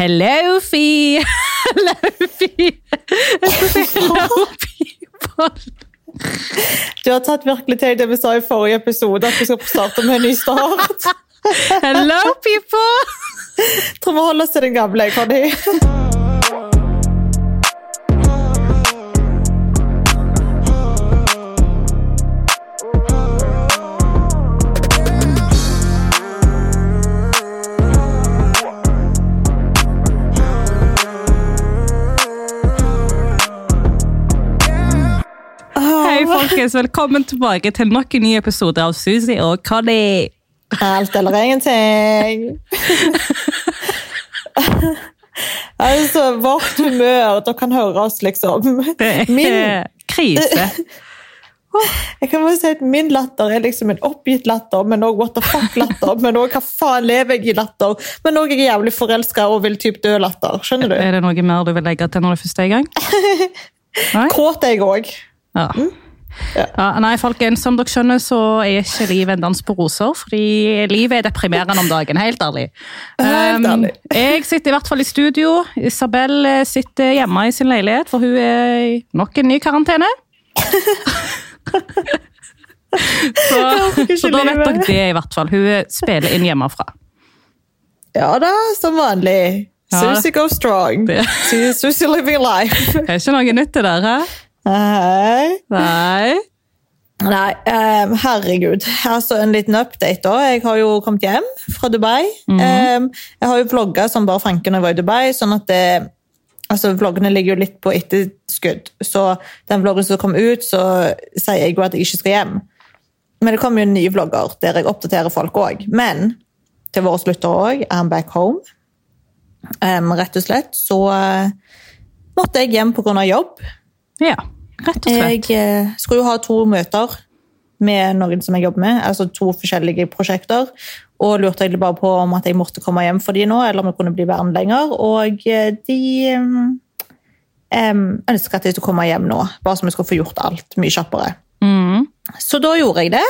Hello, Fi! Hello, Fi! Jeg skal si hello, people. Du har tatt virkelig til det vi sa i forrige episode, at vi skal starte med en ny start. Hello, people! Tror vi holder oss til den gamle. Conny. Folkens. Velkommen tilbake til nok en ny episode av Susi og Conny. Alt eller ingenting. altså, vårt humør Dere kan høre oss, liksom. Det er Min, krise. jeg kan bare si at min latter er liksom en oppgitt latter, men òg what the fuck-latter. Men òg hva faen lever jeg i-latter. Men òg jeg er jævlig forelska og vil typ dø-latter. Skjønner du? Er det noe mer du vil legge til når det første er i gang? Kåt er jeg òg. Ja. Ja, nei, folkens, som dere skjønner, så er ikke livet en dans på roser. Fordi livet er deprimerende om dagen, helt ærlig. Helt Um, ærlig. jeg sitter i hvert fall i studio. Isabel eh, sitter hjemme i sin leilighet, for hun er i nok en ny karantene. så, så da vet dere det, i hvert fall. Hun spiller inn hjemmefra. Ja da, som vanlig. Ja. Susie go strong. Susie living life. Det er ikke noe nytt det der, hæ? Hei. Nei. Nei, um, herregud. Altså, en liten update da. Jeg har jo kommet hjem fra Dubai. Eh, jeg har jo vlogga som bare fanken når jeg var i Dubai, sånn at det, altså, vloggene ligger jo litt på etterskudd. Så den vloggen som kom ut, så sier jeg jo at jeg ikke skal hjem. Men det kommer jo nye vlogger der jeg oppdaterer folk òg. Men til våre lyttere òg, I'm back home. Um, rett og slett så uh, måtte jeg hjem pga. jobb. Ja, rett og Jeg slett. eh, skulle jo ha to møter med noen som jeg jobber med, altså to forskjellige prosjekter. Og lurte egentlig bare på om at jeg måtte komme hjem for de nå, eller om jeg kunne bli værende lenger. Og eh, de um, ønska at jeg skulle komme hjem nå, bare så vi skulle få gjort alt mye kjappere. Mm. Så da gjorde jeg det.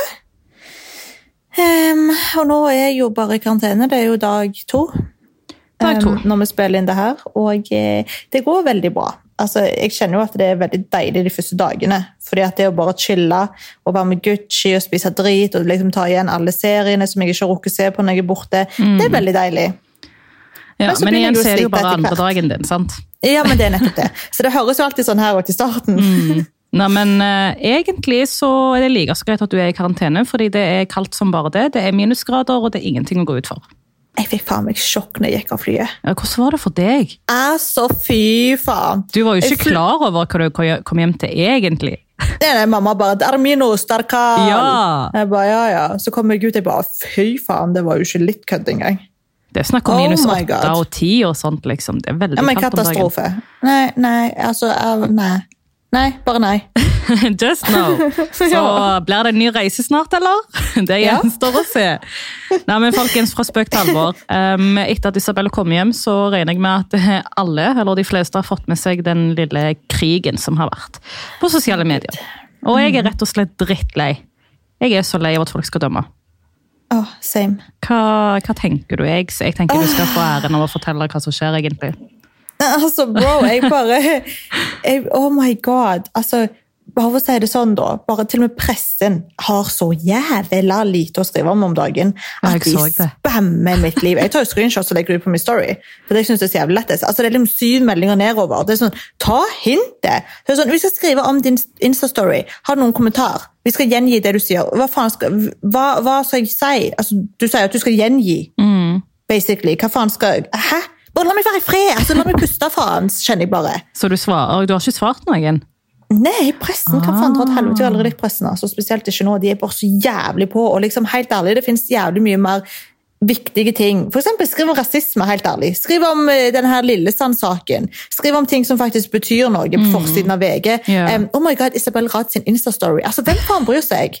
Um, og nå er jeg jo bare i karantene. Det er jo dag to. Dag to. Um, når vi spiller inn det her. Og eh, det går veldig bra. Altså, jeg kjenner jo at det er veldig deilig de første dagene. fordi at det å bare chille og være med Gucci og spise drit og liksom ta igjen alle seriene som jeg ikke har rukket å se på når jeg er borte, det er veldig deilig. Ja, Men men igjen ser er det jo bare etter andre dagen din, sant? Ja, men det er nettopp det. Så det høres jo alltid sånn her ut i starten. Nei, men uh, egentlig så er det like så greit at du er i karantene, fordi det er kaldt som bare det. Det er minusgrader, og det er ingenting å gå ut for. Jeg fikk faen meg sjokk når jeg gikk av flyet. Ja, hvordan var det for deg? Altså, fy faen. Du var jo ikke fly- klar over hva du kom hjem til egentlig. Nei, nei, mamma bare 'Dermino Starkal'. Ja. Jeg bare, ja, ja. Så kom jeg ut jeg bare Fy faen, det var jo ikke litt kødd engang. Det er snakk om Oh minus åtte og ti og sånt, liksom. Det er veldig Ja, men kaldt om dagen. katastrofe. Nei, nei, altså Nei. Nei, bare nei. Just now. Så blir det en ny reise snart, eller? Det Ja. gjenstår å se. Nei, men folkens, fra spøk til alvor. Um, etter at Isabel kom hjem, så regner jeg med at alle, eller de fleste, har fått med seg den lille krigen som har vært på sosiale medier. Og jeg er rett og slett drittlei. Jeg er så lei av at folk skal dømme. Åh, same. Hva, hva tenker du? Jeg, jeg tenker du skal få æren av å fortelle hva som skjer, egentlig. Altså, bro, jeg bare jeg, Oh my god. Altså, bare for å si det sånn, da. Bare til og med pressen har så jævla lite å skrive om om dagen at de spammer mitt liv. Jeg tar jo screenshots og legger det ut på min story. For det synes jeg er så jævlig lettest. Altså, det er liksom syv meldinger nedover. Det er sånn, Ta hintet! Det er sånn, Vi skal skrive om din Insta-story. Har du noen kommentar? Vi skal gjengi det du sier. Hva faen skal, hva, hva skal jeg si? Altså, du sier at du skal gjengi basically. Hva faen skal jeg Hæ? Bare la meg være i fred! Altså, la meg puste, faen, kjenner jeg bare. Så du svarer, du har ikke svart noen? Nei, pressen kan faen til helvete. Aldri likt pressen. altså, Spesielt ikke nå. De er bare så jævlig på. Og liksom, helt ærlig, det finnes jævlig mye mer viktige ting. Eksempel, skriv om rasisme, helt ærlig. Skriv om uh, denne her Lillesand-saken. Skriv om ting som faktisk betyr noe på forsiden av VG. Yeah. Um, oh my god, Isabel Rad sin Insta-story. Altså, hvem faen bryr seg?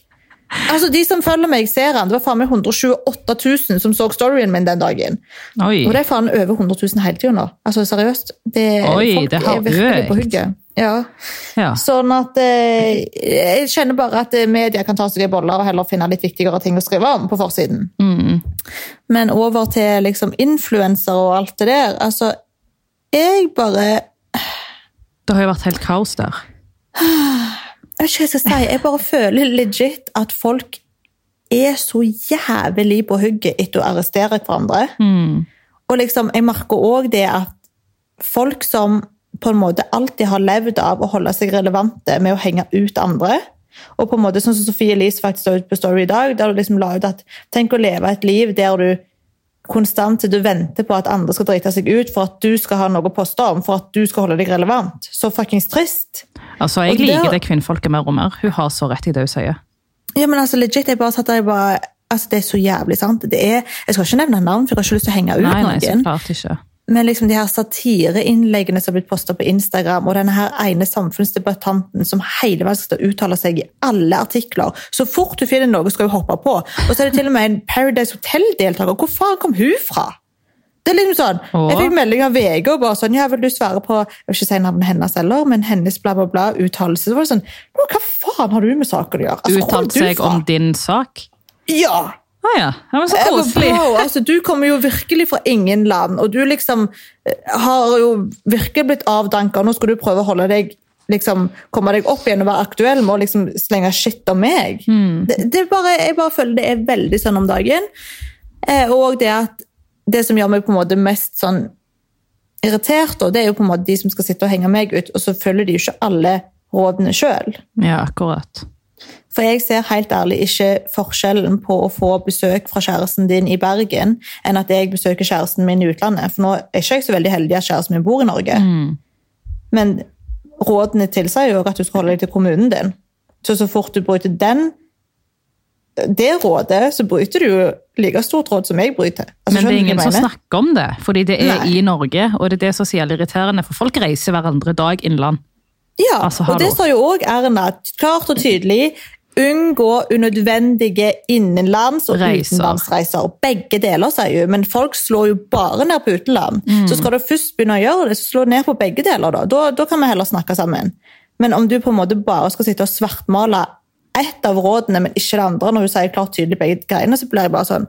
Altså, De som følger meg, ser han. Det var faen meg 128 000 som så storyen min den dagen. Oi. Og det er faen over 100 000 hele tida nå. Altså, seriøst. Det, Oi, folk det er virkelig på hugget. Ja. Ja. Sånn at eh, Jeg kjenner bare at eh, media kan ta seg i boller og heller finne litt viktigere ting å skrive om på forsiden. Mm. Men over til liksom influensere og alt det der. Altså, jeg bare Det har jo vært helt kaos der. Jeg vet ikke hva jeg skal si. Jeg bare føler legit at folk er så jævlig på hugget etter å arrestere hverandre. Og liksom, jeg merker òg det at folk som på en måte alltid har levd av å holde seg relevante med å henge ut andre og på en måte sånn som Sofie Elise faktisk la ut på Story i dag, der du liksom la ut at tenk å leve et liv der du konstant du venter på at andre skal drite seg ut for at du skal ha noe å poste om, for at du skal holde deg relevant. Så fuckings trist. Altså, Jeg Og liker det kvinnfolket mer og mer. Hun har så rett i det hun sier. Ja, men altså legit, jeg bare satt der jeg bare Altså, Det er så jævlig sant. Det er, jeg skal ikke nevne navn, for jeg har ikke lyst til å henge ut Nei, nei, så klart ikke. Men liksom de her satireinnleggene som har blitt posta på Instagram, og denne her ene samfunnsdebattanten som hele veien skal uttale seg i alle artikler. Så fort du finner noe, skal hun hoppe på. Og så er det til og med en Paradise Hotel-deltaker. Hvor faen kom hun fra? Det er liksom sånn, Jeg fikk melding av VG og bare sånn, ja, vil du svare på jeg vil ikke si navnet hennes heller, men hennes bla bla bla uttalelse. Så var det sånn, Hva faen har du med saken å gjøre? Altså, hvor kom Uttalt seg om din sak? Ja! Å ja. Det var så koselig. bro, altså, du kommer jo virkelig fra ingen land, og du liksom eh, har jo virkelig blitt avdanka. Nå skal du prøve å holde deg liksom, komme deg opp igjen og være aktuell med å liksom slenge shit om meg. Det, det er bare, jeg bare føler det er veldig sånn om dagen. Eh, og det at det som gjør meg på en måte mest sånn irritert, det er jo på en måte de som skal sitte og henge meg ut, og så følger de jo ikke alle rådene sjøl. Ja, akkurat. For jeg ser helt ærlig ikke forskjellen på å få besøk fra kjæresten din i Bergen enn at jeg besøker kjæresten min i utlandet. For nå er ikke jeg så veldig heldig at kjæresten min bor i Norge. Men rådene tilsier jo at du skal holde deg til kommunen din. Så så fort du bryter den det rådet, så bryter du jo like stort råd som jeg bryter. Altså, Men det er ingen som snakker om det, fordi det er Nei. i Norge, og det er det som er irriterende, for folk reiser hverandre dag innland. Ja, Altså, og det står jo òg Erna klart og tydelig. Unngå unødvendige innenlands- og Reiser. utenlandsreiser. Begge deler, sier hun, men folk slår jo bare ned på utenland. Mm. Så skal du først begynne å gjøre det, så slå ned på begge deler. Da. Da, da kan vi heller snakke sammen. Men om du på en måte bare skal sitte og svartmale ett av rådene, men ikke det andre, når hun sier klart tydelig begge greiene, så blir jeg bare sånn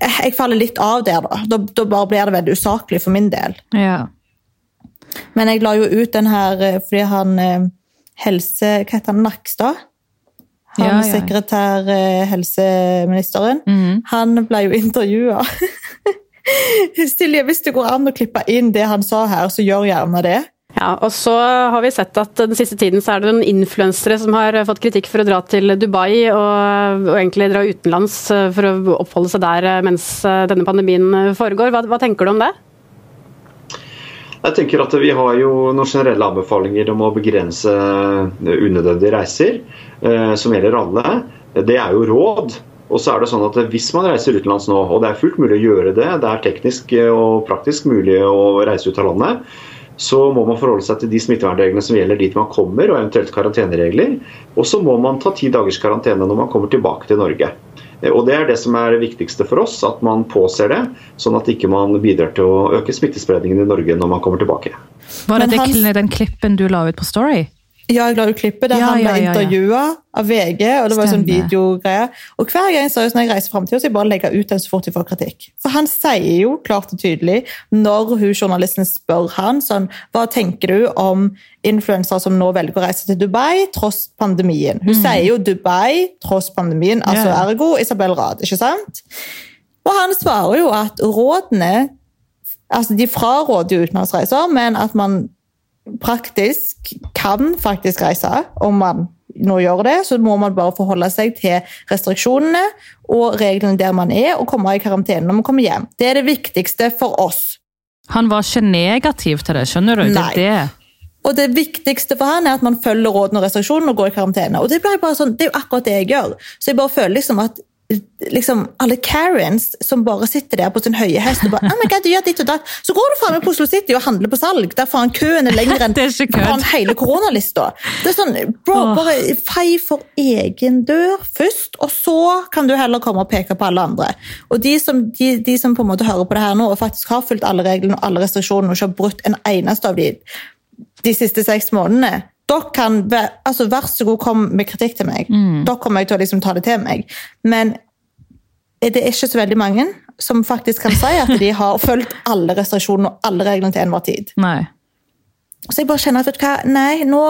Jeg faller litt av der, da. Da, da bare blir det veldig usaklig for min del. Ja. Men jeg la jo ut den her eh, fordi han eh, helse... Hva heter han? Nakstad? Han Ja, ja. sekretær eh, helseministeren. Mhm. Han ble jo intervjua. Silje, hvis det går an å klippe inn det han sa her, så gjør gjerne det. Ja, og så har vi sett at den siste tiden så er det noen influensere som har fått kritikk for å dra til Dubai og, og egentlig dra utenlands eh, for å oppholde seg der eh, mens eh, denne pandemien eh, foregår. Hva, hva tenker du om det? Jeg tenker at Vi har jo noen generelle anbefalinger om å begrense unødvendige reiser, eh, som gjelder alle. Det er jo råd. Og så er det sånn at Hvis man reiser utenlands nå, og det er fullt mulig å gjøre det, det er teknisk og praktisk mulig å reise ut av landet, så må man forholde seg til de smittevernreglene som gjelder dit man kommer, og eventuelt karanteneregler. Og så må man ta ti dagers karantene når man kommer tilbake til Norge. Eh, Og Det er det som er det viktigste for oss, at man påser det, sånn at ikke man bidrar til å øke smittespredningen i Norge når man kommer tilbake. Var det den klippen du la ut på Story? Ja, jeg la ut klippet der Ja, han ble ja, ja, intervjua av VG. og det var sånn Stemmer. videogreie. Og hver gang seriøst, når jeg reiser frem til så jeg bare legger ut den så fort jeg får kritikk. For han sier jo klart og tydelig, når hun journalisten spør han sånn Hva tenker du om influensere som nå velger å reise til Dubai tross pandemien? Hun sier jo Dubai tross pandemien, altså yeah. Ergo Isabel Rad, ikke sant? Og han svarer jo at rådene altså De fraråder jo utenlandsreiser, men at man praktisk kan faktisk reise, om man nå gjør det, så må man bare forholde seg til restriksjonene og reglene der man er, og komme i karantene når man kommer hjem. Det er det viktigste for oss. Han var ikke negativ til det, skjønner du? Det Nei. er det. Og det viktigste for han er at man følger rådene og restriksjonene og går i karantene. Og det, blir bare sånn, det er jo akkurat det jeg gjør. Så jeg bare føler liksom at liksom, alle Karens som bare sitter der på sin høye hest og bare oh my God, du gjør ditt og datt. Så går du faen meg på Oslo City og handler på salg. Der faen køen er lengre enn faen hele koronalista. Det er sånn, bro, bare fei for egen dør først, og så kan du heller komme og peke på alle andre. Og de som, de, de som på en måte hører på det her nå og faktisk har fulgt alle reglene og alle restriksjonene og ikke har brutt en eneste av de de siste seks månedene, dere kan altså Vær så god, kom med kritikk til meg. Da kommer jeg til å liksom ta det til meg. Men er det ikke så veldig mange som faktisk kan si at de har fulgt alle restriksjonene og alle reglene til enhver tid. Nei. Så jeg bare kjenner at hva, nei, nå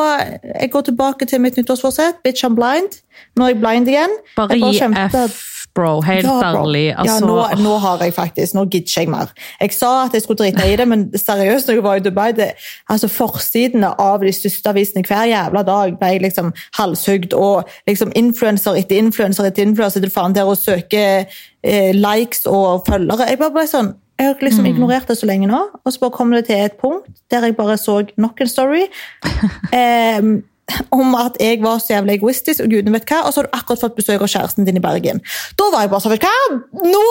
jeg går tilbake til mitt nyttårsforsett. Bitch, I'm blind. Nå er jeg blind igjen. Bare gi F, bro. Helt Ja, bro. ærlig. Altså, ja, nå, nå har jeg faktisk, nå gidder jeg mer. Jeg sa at jeg skulle drite i det, men seriøst, når jeg var i Dubai, det, altså forsidene av de største avisene hver jævla dag ble jeg liksom halshugd, og liksom influenser etter influenser etter influenser til faen der å søke eh, likes og følgere. Jeg bare ble sånn, jeg har liksom ignorert det så lenge nå, og så bare kom det til et punkt der jeg bare så nok en story. em, om at jeg var så jævlig egoistisk, og gudene vet hva, og så har du akkurat fått besøk av kjæresten din i Bergen. Da var jeg bare sånn, vet du hva, nå!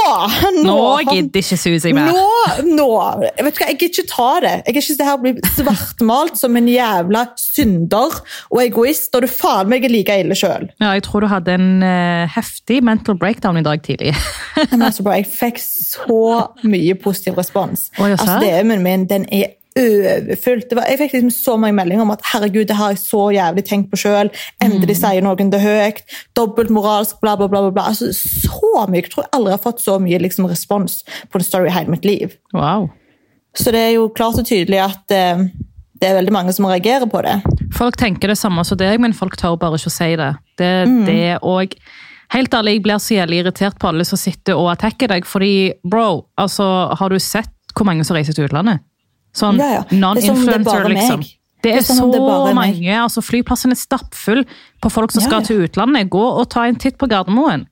Nå nå gidder ikke Susi mer. Nå, nå! Vet du hva, Jeg gidder ikke ta det. Jeg gidder ikke det her bli svartmalt som en jævla synder og egoist, når du faen meg er like ille sjøl. Ja, jeg tror du hadde en uh, heftig mental breakdown i dag tidlig. Altså, bro, jeg fikk så mye positiv respons. Oi, altså? DM-en min den er overfylt. Det var, jeg fikk liksom så mange meldinger om at herregud, det har jeg så jævlig tenkt på sjøl. Endelig sier noen det høyt. Dobbeltmoralsk, bla, bla. bla, bla. Altså, så mye. Jeg tror jeg aldri har fått så mye liksom, respons på en story i hele mitt liv. Wow. Så det er jo klart og tydelig at eh, det er veldig mange som reagerer på det. Folk tenker det samme som deg, men folk tør bare ikke å si det. Det, Mm. det og Helt ærlig, jeg blir så jævlig irritert på alle som sitter og attacker deg, fordi bro, altså, har du sett hvor mange som reiser til utlandet? Sånn Ja, ja. Det er som om det er non-influencer, liksom. Det er, så det mange. altså Flyplassen er stappfull på folk som Ja, skal til utlandet. Gå og ta en titt på Gardermoen.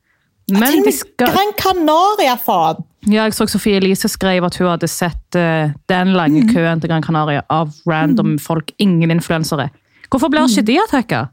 Men til og med skal... Gran Canaria, faen! Ja, jeg så Sofie Elise skrev at hun hadde sett uh, den lange Mm. køen til Gran Canaria av random folk, ingen influensere. Hvorfor blir Mm. ikke de attacka?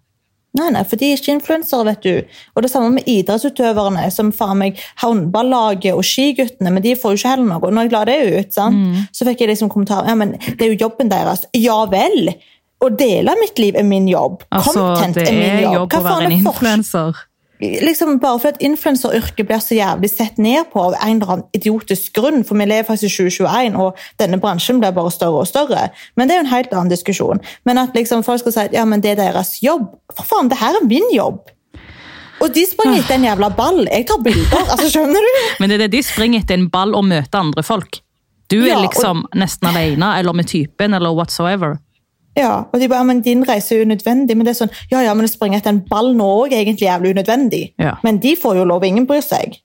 Nei, nei, for de er ikke influensere, vet du. Og det samme med idrettsutøverne, som faen meg håndballaget og skiguttene, men de får jo ikke heller noe. Når jeg la det ut, sant? Mm. så fikk jeg liksom kommentar ja, men det er jo jobben deres. Ja vel! Å dele mitt liv er min jobb. Altså, Content er, er min er jobb. jobb å Hva faen er forskjell? Liksom bare fordi at influenseryrket blir så jævlig sett ned på av en eller annen idiotisk grunn, for vi lever faktisk i 2021, og denne bransjen blir bare større og større. Men det er jo en helt annen diskusjon. Men at liksom folk skal si at ja, men det er deres jobb. For faen, det her er min jobb! Og de springer etter en jævla ball. Jeg tar bilder. altså Skjønner du? Men det er det de springer etter en ball og møter andre folk. Du er Ja, og- liksom nesten alene, eller med typen, eller whatsoever. Ja, og de bare, men Din reise er unødvendig. Men det er sånn, ja, ja, men å springe etter en ball nå òg er egentlig jævlig unødvendig. Ja. Men de får jo lov, ingen bryr seg.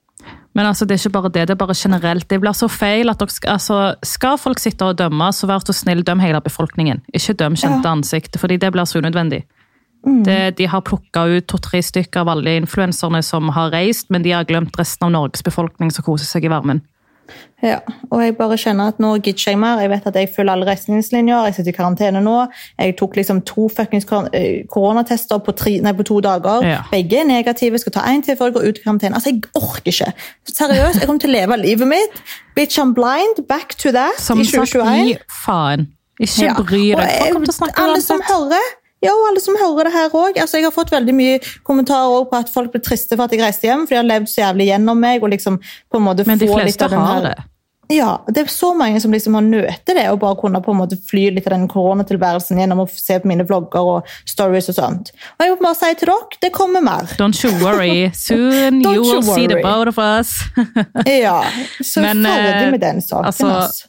Men altså, det er ikke bare det, det er bare generelt. Det blir så feil at dere altså, skal folk sitte og dømme, så vær så snill, døm hele befolkningen. Ikke døm kjente ansikt, fordi det blir så unødvendig. Mm. Det, de har plukka ut to-tre stykker av alle influenserne som har reist, men de har glemt resten av Norges befolkning som koser seg i varmen. Ja, og jeg bare kjenner at nå gidder jeg mer. Jeg vet at jeg følger alle retningslinjer. Jeg sitter i karantene nå. Jeg tok liksom to fuckings kor- eh, koronatester på, tre, nei, på to dager. Ja. Begge er negative. Skal ta én til før jeg går ut i karantene. Altså, Jeg orker ikke. Seriøst, jeg kommer til å leve livet mitt. Bitch, I'm blind. Back to that Som i sagt, gi faen. Ikke bry deg. Ja. jeg- alle som hører, ja, og alle som hører det her også. Altså, jeg har fått veldig mye kommentarer på at folk blir triste for at jeg reiste hjem, for de har levd så jævlig gjennom meg. og liksom på en måte Men de fleste har her- det. Ja, det er så mange som liksom har nøtt det, og bare kunne på en måte fly litt av den koronatilværelsen gjennom å se på mine vlogger og stories og sånt. Og jeg må bare si til dere, det kommer mer. Don't you worry. Soon you will worry. see the boat of us. Ja, så Men, ferdig eh, med den saken. altså.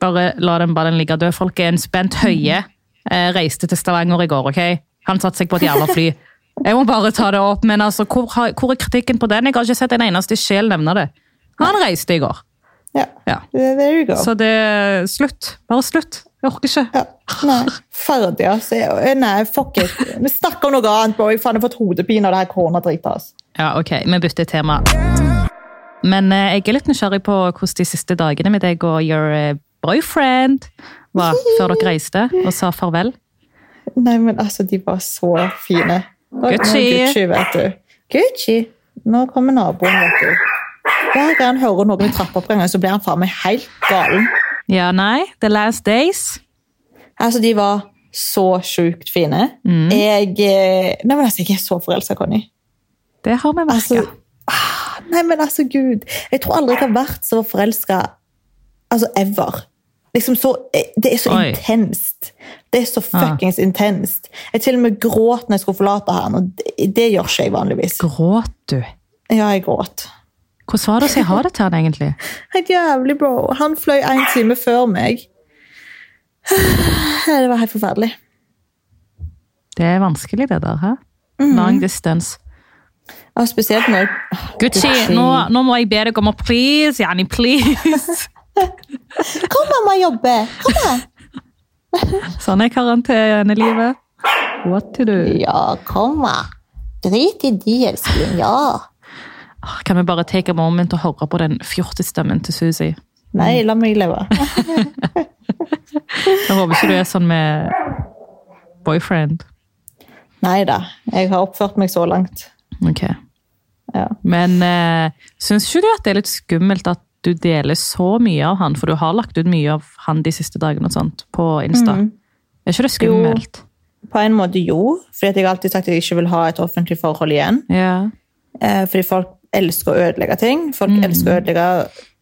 Bare la den ballen ligge død. Folk er en spent høye. Eh, reiste til Stavanger i går, ok? Han satte seg på et jævla fly. Jeg må bare ta det opp, men altså, hvor, har- hvor er kritikken på den? Jeg har ikke sett en eneste sjel nevne det. Han reiste i går. Ja, Ja. there you go. Så det er Slutt. Bare slutt. Jeg orker ikke. Ja, nei, ferdig, altså. Nei, fuck it. Vi snakker om noe annet, bro. Jeg har fått hodepine av det her koronadritet. Altså. Ja, ok, vi bytter tema. Men eh, jeg er litt nysgjerrig på hvordan de siste dagene med deg og your eh, boyfriend var før dere reiste og sa farvel. Nei, men altså, de var så fine. Gucci. Gucci, vet du. Gucci. Nå kommer naboen, vet du. Hver gang han hører noen i trappeoppgangen, så blir han faen meg helt galen. Ja, nei, The Last Days. Altså, de var så sjukt fine. Jeg eh, Nei, men altså, jeg er så forelska, Conny. Det har vi Altså, merka. ah, nei, men altså, gud. Jeg tror aldri jeg har vært så forelska altså, ever. Liksom så, eh, det er så Oi. intenst. Det er så fuckings intenst. Jeg til og med gråt når jeg skulle forlate han, og det, det gjør ikke jeg vanligvis. Gråt du? Ja, jeg gråt. Hvordan var det å si ha det til han egentlig? Helt jævlig, bro. Han fløy en time før meg. Det var helt forferdelig. Det er vanskelig, det der. hæ? Mhm. Long distance. Ja, spesielt når Gucci, Gucci. nå, nå må jeg be deg om å please, Janni, please. Kom, mamma, jobbe! Kom her! Sånn er karantenelivet. What to do? Ja, kom, da. Drit i de, elskling. Ja. Kan vi bare take a moment og høre på den fjortestemmen til Susi? Nei, la meg leve. Jeg håper ikke du er sånn med boyfriend. Nei da, jeg har oppført meg så langt. Ok. Ja. Men uh, syns ikke du at det er litt skummelt at du deler så mye av han? For du har lagt ut mye av han de siste dagene og sånt på Insta. Mm. Er ikke det skummelt? På en måte jo, fordi jeg har alltid sagt at jeg ikke vil ha et offentlig forhold igjen. Ja. Eh, fordi folk elsker å ødelegge ting. Folk elsker å ødelegge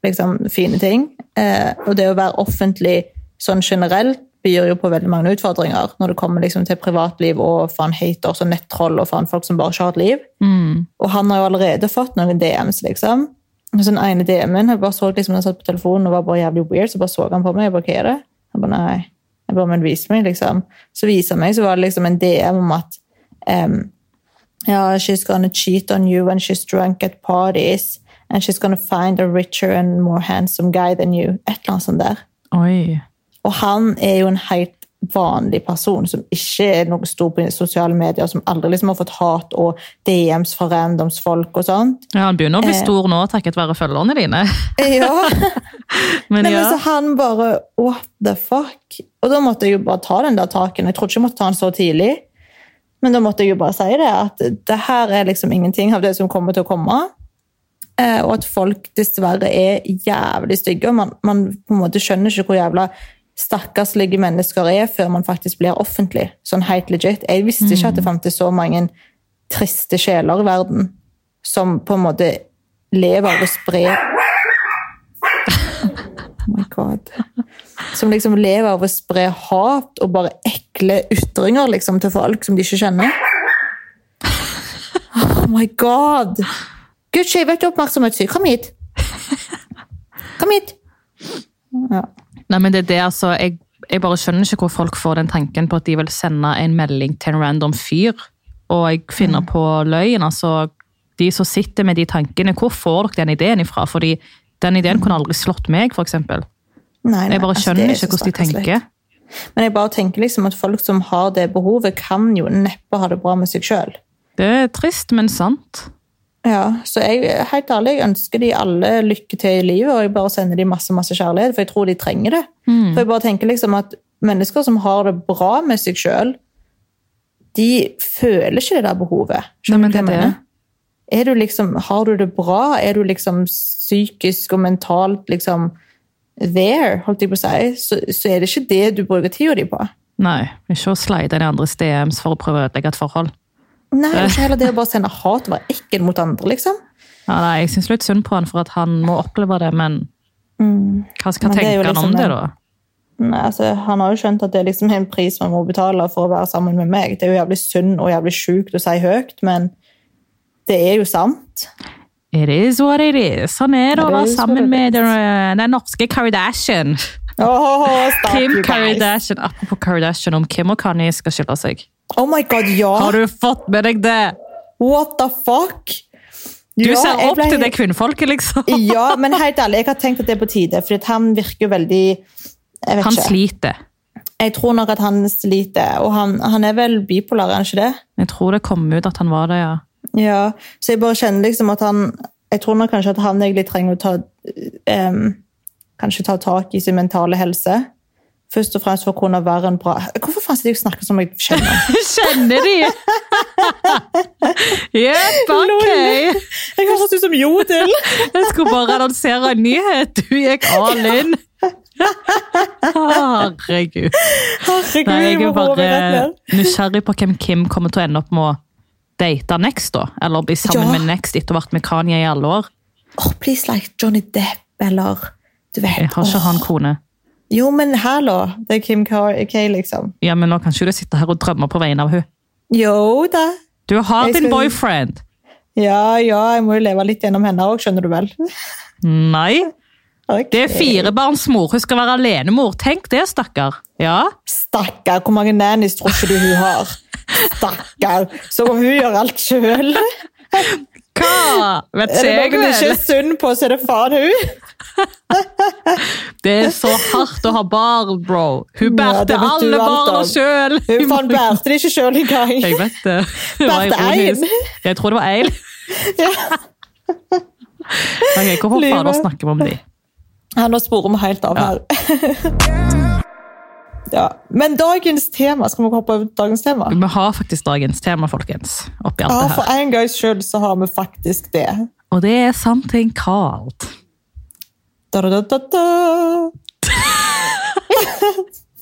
liksom, fine ting. Eh, og det å være offentlig sånn generelt byr jo på veldig mange utfordringer når det kommer liksom, til privatliv og faen haters og nettroll og faen folk som bare ikke har et liv. Mm. Og han har jo allerede fått noen DMs, liksom. Så den ene DM-en, jeg bare så liksom, han satt på telefonen og var bare jævlig weird, så bare så han på meg. Jeg bare, hva er det? Jeg bare, nei. Jeg bare, men vis meg, liksom. Så viser han meg, så var det liksom en DM om at um, ja, she's gonna cheat on you when she's drunk at parties. And she's gonna find a richer and more handsome guy than you. Et eller annet sånt der. Oi. Og han er jo en helt vanlig person som ikke er noe stor på sosiale medier, som aldri liksom har fått hat og DMs fra randomsfolk og sånt. Ja, Han begynner å bli Eh. stor nå takket være følgerne dine. Ja, Men Nei, men ja. så han bare What the fuck? Og da måtte jeg jo bare ta den der taken. Jeg trodde ikke jeg måtte ta den så tidlig. Men da måtte jeg jo bare si det, at det her er liksom ingenting av det som kommer til å komme. Eh, og at folk dessverre er jævlig stygge. og Man, man på en måte skjønner ikke hvor jævla stakkarslige mennesker er før man faktisk blir offentlig. Sånn helt legit. Jeg visste ikke at det fantes så mange triste sjeler i verden som på en måte lever av å spre Oh my god. Som liksom lever av å spre hat og bare ekle ytringer liksom, til folk som de ikke kjenner. Oh my god! Gucci, vet du oppmerksomhetssyk? Kom hit! Kom hit! Ja. Nei, men det er det, altså, jeg, jeg bare skjønner ikke hvor folk får den tanken på at de vil sende en melding til en random fyr, og jeg finner på løgn. altså, De som sitter med de tankene, hvor får dere den ideen ifra? Fordi den ideen kunne aldri slått meg, nei, Jeg bare altså, skjønner er ikke hvordan de tenker. Men jeg bare tenker liksom at folk som har det behovet, kan jo neppe ha det bra med seg sjøl. Det er trist, men sant. Ja, så jeg, helt ærlig, jeg ønsker de alle lykke til i livet, og jeg bare sender de masse masse kjærlighet, for jeg tror de trenger det. For jeg bare tenker liksom at mennesker som har det bra med seg sjøl, de føler ikke det der behovet. Skjønner men du hva jeg er mener? Er du liksom, har du det bra? Er du liksom psykisk og mentalt liksom there, holdt jeg på å si, så, så er det ikke det du bruker tida di på. Nei, ikke å slide inn i andres DMs for å prøve å ødelegge et forhold. Nei, det er ikke heller det å bare sende hat og være ekkel mot andre, liksom. Ja, nei, Jeg syns litt synd på han for at han må oppleve det, men hva skal Men det liksom han liksom om det, da? Nei, altså, Han har jo skjønt at det er liksom en pris man må betale for å være sammen med meg. Det er jo jævlig synd og jævlig sjukt å si høyt, men det er jo sant. It is what it is. Sånn er det å være sammen med den, den norske Kardashian. Oh, Kim. Kardashian. Apropos Kardashian, om Kim og Kanye skal skille seg. Oh my god, ja! Har du fått med deg det? What the fuck? Du Ja, ser opp ble- til det kvinnfolket, liksom. Ja, men helt ærlig, jeg har tenkt at det er på tide, for han virker jo veldig Han ikke. sliter. Jeg tror nok at han sliter, og han, han er vel bipolar, er han ikke det? Jeg tror det kom ut at han var det, ja. Ja, så jeg bare kjenner liksom at han Jeg tror nok kanskje at han egentlig trenger å ta um, Kanskje ta tak i sin mentale helse. Først og fremst for å kunne være en bra faen sitter jeg og snakker som jeg kjenner? Kjenner de? Jepp, ok. Jeg høres ut som Jodel! Jeg skulle bare annonsere en nyhet. Du gikk all in. Herregud. Herregud, Nei, jeg er bare nysgjerrig på hvem Kim kommer til å ende opp med å date next, da. Eller bli sammen Ja. med next etter å ha vært med Kanye i alle år. Åh, please like Johnny Depp, eller du vet Jeg har ikke oh. han kone. Jo, men hallo, det er Kim K, liksom. Ja, men nå kan ikke du sitte her og drømme på vegne av hun. Jo da. Du har Jeg din skal- boyfriend. Ja, ja, jeg må jo leve litt gjennom henne òg, skjønner du vel. Nei. Okay. Det er firebarnsmor. Hun skal være alenemor. Tenk det, stakkar. Ja. Stakkar, hvor mange nannies tror ikke du hun har? Stakkar, så må hun gjøre alt sjøl. Hva? Vet Er det noe noen det ikke er sunn på, så er det faen hun. Det er så hardt å ha barn, bro. Hun bærte ja, alle barna sjøl. Hun faen bærte det ikke sjøl engang. Jeg vet det. Bærte én. Jeg tror det var Eil. Ok, Hvorfor Livet. fader snakker vi om de? Ja, nå sporer vi helt av Ja. her. ja. Men dagens tema, skal vi hoppe over dagens tema? Vi har faktisk dagens tema, folkens. Oppi alt Ja, det for en gangs skyld så har vi faktisk det. Og det er something called Da, da, da, da.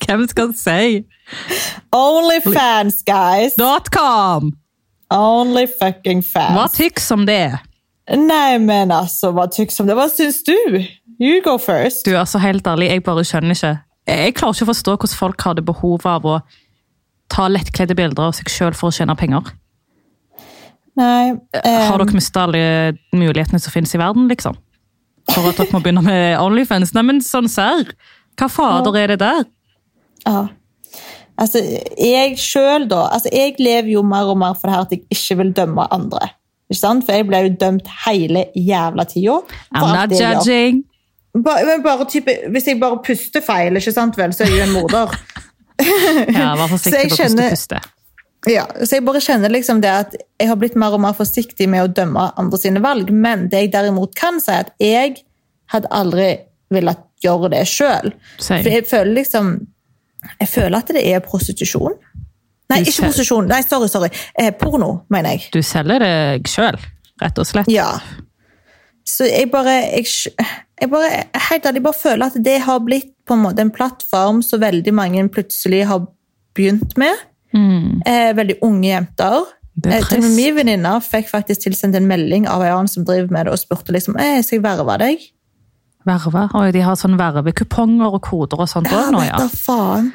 Hvem skal si? Onlyfans, guys. Dot .com! Only fucking fans. Hva tyks om det? Nei, men altså, hva tyks om det? Hva syns du? You go first. Du, altså Helt ærlig, jeg bare skjønner ikke. Jeg klarer ikke å forstå hvordan folk hadde behov av å ta lettkledde bilder av seg sjøl for å tjene penger. Nei, eh, Har dere mista alle mulighetene som finnes i verden, liksom? For at dere må begynne med Onlyfans? Nei, men sånn serr! Hva fader er det der? Ja. Altså, jeg sjøl, da altså, Jeg lever jo mer og mer for det her at jeg ikke vil dømme andre. Ikke sant? For jeg ble jo dømt hele jævla tida. I'm not judging. gjør. Bare, bare type, hvis jeg bare puster feil, ikke sant vel, så er jeg jo en morder. Ja, Vær forsiktig på du kjenner- puster. Ja, så jeg bare kjenner liksom det at jeg har blitt mer og mer forsiktig med å dømme andre sine valg, men det jeg derimot kan si, er at jeg hadde aldri villet gjøre det sjøl. For jeg føler liksom Jeg føler at det er prostitusjon. Nei, Du ikke prostitusjon. Nei, sorry, sorry. Eh, porno, mener jeg. Du selger deg sjøl, rett og slett. Ja. Så jeg bare jeg, jeg bare, helt ærlig, bare føler at det har blitt på en måte en plattform som veldig mange plutselig har begynt med. Mm, Eh, veldig unge jenter. er Eh, til og med. Min venninne fikk faktisk tilsendt en melding av en annen som driver med det, og spurte liksom eh, skal jeg verve deg. Verve. Oi, de har sånn vervekuponger og koder og sånt òg nå, vet ja. da faen.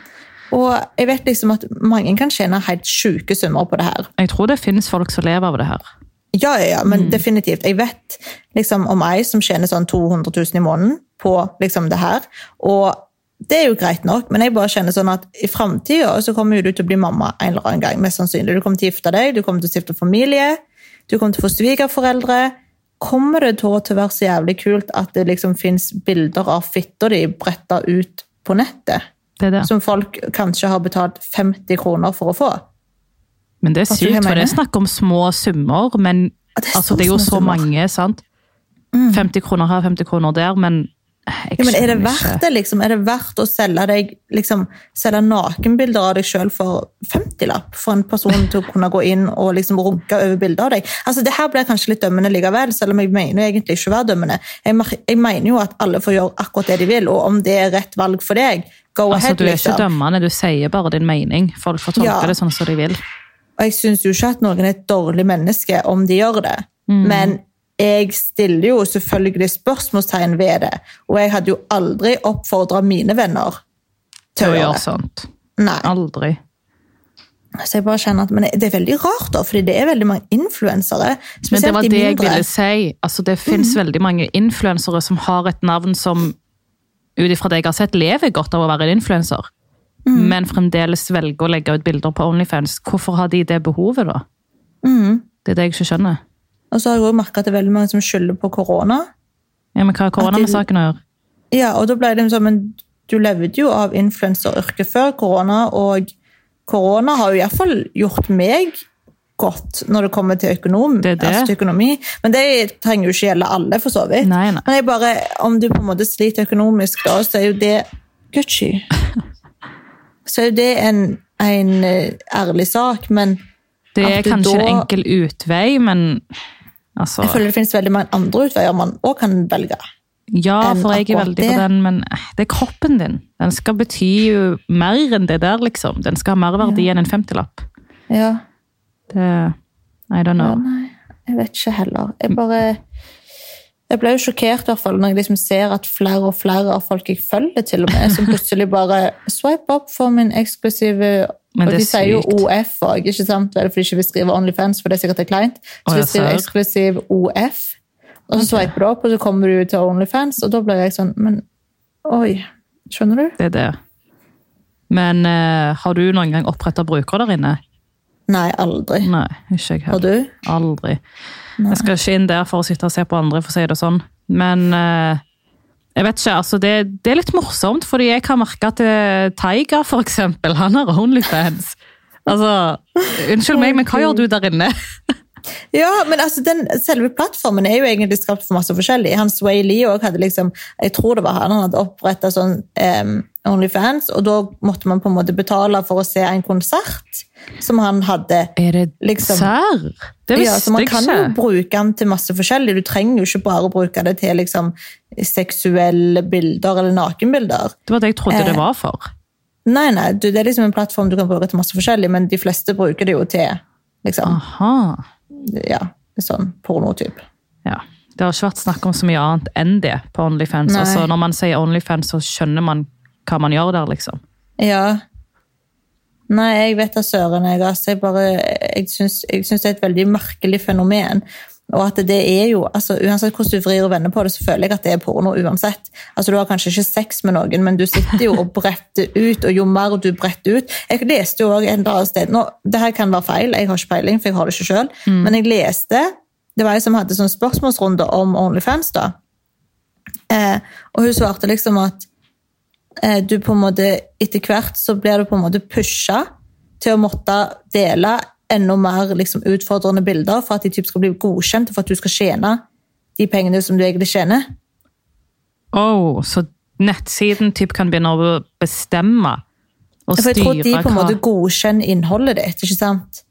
Og jeg vet liksom at mange kan tjene helt sjuke summer på det her. Jeg tror det finnes folk som lever av det her. Ja, ja, ja, men Mm. definitivt. Jeg vet liksom om ei som tjener sånn 200 000 i måneden på liksom det her. Og det er jo greit nok, men jeg bare kjenner sånn at i framtida så kommer du til å bli mamma en eller annen gang. mest sannsynlig. Du kommer til å gifte deg, du kommer til å stifte familie, du kommer til å få svigerforeldre. Kommer det til å være så jævlig kult at det liksom fins bilder av fitta di bretta ut på nettet? Det det. Som folk kanskje har betalt 50 kroner for å få? Men det er sykt, for det er snakk om små summer, men Ja, det er altså, det er jo så summer. mange, sant? 50 kroner her, 50 kroner der, men jeg Ja, men er det verdt det, liksom? Er det verdt å selge deg liksom, selge nakenbilder av deg sjøl for 50-lapp? For en person til å kunne gå inn og liksom runke over bilder av deg? Altså, Det her blir kanskje litt dømmende likevel, selv om jeg mener jo egentlig ikke å være dømmende. Jeg, jeg mener jo at alle får gjøre akkurat det de vil, og om det er rett valg for deg, go Altså, ahead, du er ikke liksom. dømmende, du sier bare din mening. Folk får tolke Ja. det sånn som de vil. Og jeg syns jo ikke at noen er et dårlig menneske om de gjør det. Mm. Men jeg stiller jo selvfølgelig spørsmålstegn ved det. Og jeg hadde jo aldri oppfordra mine venner Til å gjøre sånt. Nei. Aldri. Så jeg bare kjenner at, Men det er veldig rart, da, fordi det er veldig mange influensere. Men det var det jeg ville si. Altså, det finnes veldig mange influensere som har et navn som, ut ifra det jeg har sett, lever godt av å være en influenser. Men fremdeles velger å legge ut bilder på Onlyfans. Hvorfor har de det behovet, da? Mm. Det er det jeg ikke skjønner. Og så har jeg også merket at det er veldig mange som skylder på korona. Ja, men hva har korona med saken å gjøre? Ja, og da ble det sånn, men du levde jo av influenseryrket før korona, og korona har jo iallfall gjort meg godt når det kommer til, økonom, Det det. Altså økonomi. Men det trenger jo ikke gjelde alle, for så vidt. Nei, nei. Men bare, om du på en måte sliter økonomisk, da, så er jo det Gucci. Så er jo det en, en eh, ærlig sak, men Det er kanskje da- en enkel utvei, men altså jeg føler det finnes veldig mange andre utveier man òg kan velge. Ja, for jeg er veldig på den, men eh, det er kroppen din. Den skal bety jo mer enn det der, liksom. Den skal ha mer verdi enn en 50-lapp. Ja. Det I don't ja, nei, jeg vet ikke heller. Jeg bare Jeg ble jo sjokkert i hvert fall, når jeg liksom ser at flere og flere av folk jeg følger, til og med, som plutselig bare swipe opp for min eksklusive Men Og de er sier jo. OF òg, ikke sant? Vel, for de ikke vil skrive Onlyfans, for det er sikkert er kleint. Så de skriver eksklusiv OF, og så swiper du opp, og så kommer du til Onlyfans, og da blir jeg sånn Men oi, skjønner du? Det er det. Men uh, har du noen gang oppretta brukere der inne? Nei, aldri. Nei, ikke jeg Har du? Aldri. Jeg skal ikke inn der for å sitte og se på andre, for å si det sånn. Men eh, jeg vet ikke, altså det, det er litt morsomt, fordi jeg kan merke at eh, Tiger, for eksempel, han har Onlyfans. Altså, unnskyld meg, men hva gjør du der inne? Ja, men altså, den, selve plattformen er jo egentlig skapt for masse forskjellig. Hans Way Lee hadde liksom, jeg tror det var han, han hadde oppretta sånn em, Onlyfans, og da måtte man på en måte betale for å se en konsert som han hadde. Er det Liksom. serr? Det Ja, visste så man kan jo bruke den til masse forskjellig. Du trenger jo ikke bare bruke det til liksom, seksuelle bilder eller nakenbilder. Det var det jeg trodde det Eh. var for. Nei, nei, det er liksom en plattform du kan bruke til masse forskjellig, men de fleste bruker det jo til liksom, Aha. ja, sånn pornotyp. Ja. Det har ikke vært snakk om så mye annet enn det på Onlyfans. Nei. Altså, når man sier Onlyfans, så skjønner man hva man gjør der, liksom. Ja. Nei, jeg vet da søren, jeg. Altså, jeg bare, jeg syns, jeg syns det er et veldig merkelig fenomen. Og at det er jo, altså Uansett hvordan du vrir og vender på det, så føler jeg at det er porno uansett. Altså Du har kanskje ikke sex med noen, men du sitter jo og bretter ut, og jo mer du bretter ut Jeg leste jo også en dag sted, nå, Det her kan være feil, jeg har ikke peiling, for jeg har det ikke sjøl, men jeg leste Det var ei som hadde sånn spørsmålsrunde om Onlyfans, da. Eh, og hun svarte liksom at du på en måte etter hvert så blir du på en måte pusha til å måtte dele enda mer liksom, utfordrende bilder for at de typ skal bli godkjent, for at du skal tjene de pengene som du egentlig tjener. Oh, så nettsiden typ kan begynne å bestemme og For jeg tror de på en måte godkjenner innholdet ditt, ikke sant?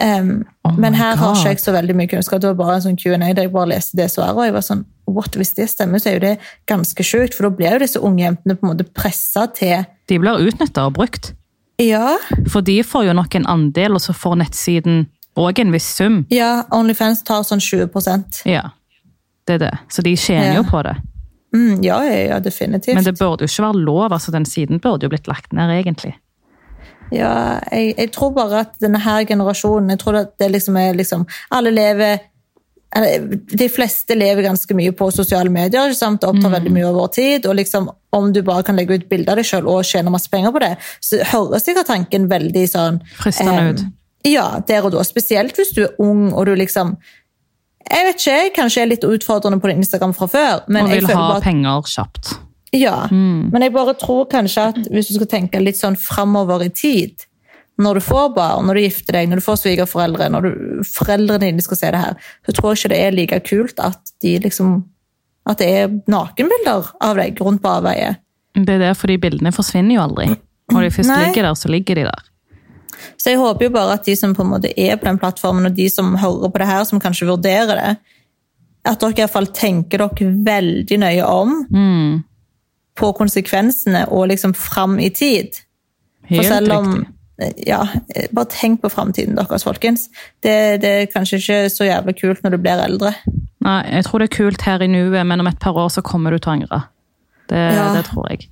Um, Oh men her her har ikke jeg så veldig mye kunnskap. Det var bare en sånn Q&A der jeg bare leste det svaret, og jeg var sånn What, hvis det stemmer, så er jo det ganske sjukt, for da blir jo disse unge jentene på en måte pressa til De blir utnytta og brukt. Ja, For de får jo nok en andel, og så får nettsiden òg en viss sum. ja Onlyfans tar sånn 20 Ja, det er det. Så de tjener Ja. jo på det. mm, Ja, ja, definitivt. Men det burde jo ikke være lov. altså Den siden burde jo blitt lagt ned, egentlig. Ja, jeg, jeg tror bare at denne her generasjonen jeg tror at det liksom er liksom, Alle lever De fleste lever ganske mye på sosiale medier. Sant? Det opptar Mm. veldig mye av vår tid. og liksom, Om du bare kan legge ut bilder av deg sjøl og tjene masse penger på det, så høres sikkert tanken veldig sånn Fristende eh, ut. Ja, der og da. Spesielt hvis du er ung og du liksom Jeg vet ikke, jeg kanskje er litt utfordrende på Instagram fra før, men Og jeg vil bare... ha bare ha penger kjapt. ja, Mm. men jeg bare tror kanskje at hvis du skal tenke litt sånn framover i tid, når du får barn, når du gifter deg, når du får svigerforeldre, når du, foreldrene dine skal se det her, så tror jeg ikke det er like kult at de liksom at det er nakenbilder av deg rundt på avveie. Det er derfor de bildene forsvinner jo aldri. Når de først Nei. ligger der, så ligger de der. Så jeg håper jo bare at de som på en måte er på den plattformen, og de som hører på det her, som kanskje vurderer det, at dere i hvert fall tenker dere veldig nøye om Mm. på konsekvensene og liksom fram i tid. Helt riktig. Ja, Bare tenk på framtiden deres, folkens. Det, det er kanskje ikke så jævlig kult når du blir eldre. Nei, jeg tror det er kult her i nuet, men om et par år så kommer du til å angre. Det, Ja. det tror jeg.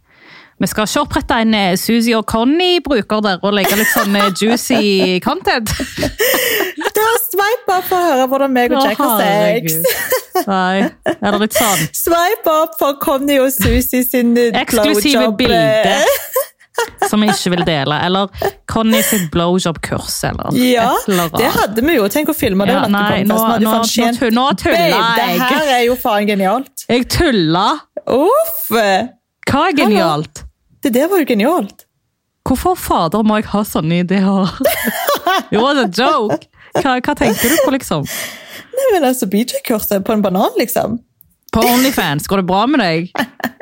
Vi skal ikke opprette en eh, Suzy og Conny-bruker der og legge litt sånn eh, juicy content. Ta Sveip opp for å høre hvordan meg og Jack har sex. Nei, er det litt sånn? Sveip opp for Conny og Suzy sin eh, Eksklusive bilder. Som vi ikke vil dele. Eller Conny sitt blowjob-kurs, eller Ja, eller det hadde vi jo. Tenk å filme det. Ja, nei, nå- nå- nå nå tuller Babe, Det her er jo faen genialt. Jeg tulla! Uff! Hva er genialt? Det der var jo genialt. Hvorfor fader må jeg ha sånne ideer? It was a joke! Hva, hva tenker du på, liksom? Nei, men altså, BJ-kurset på en banan, liksom. På Onlyfans, går det bra med deg?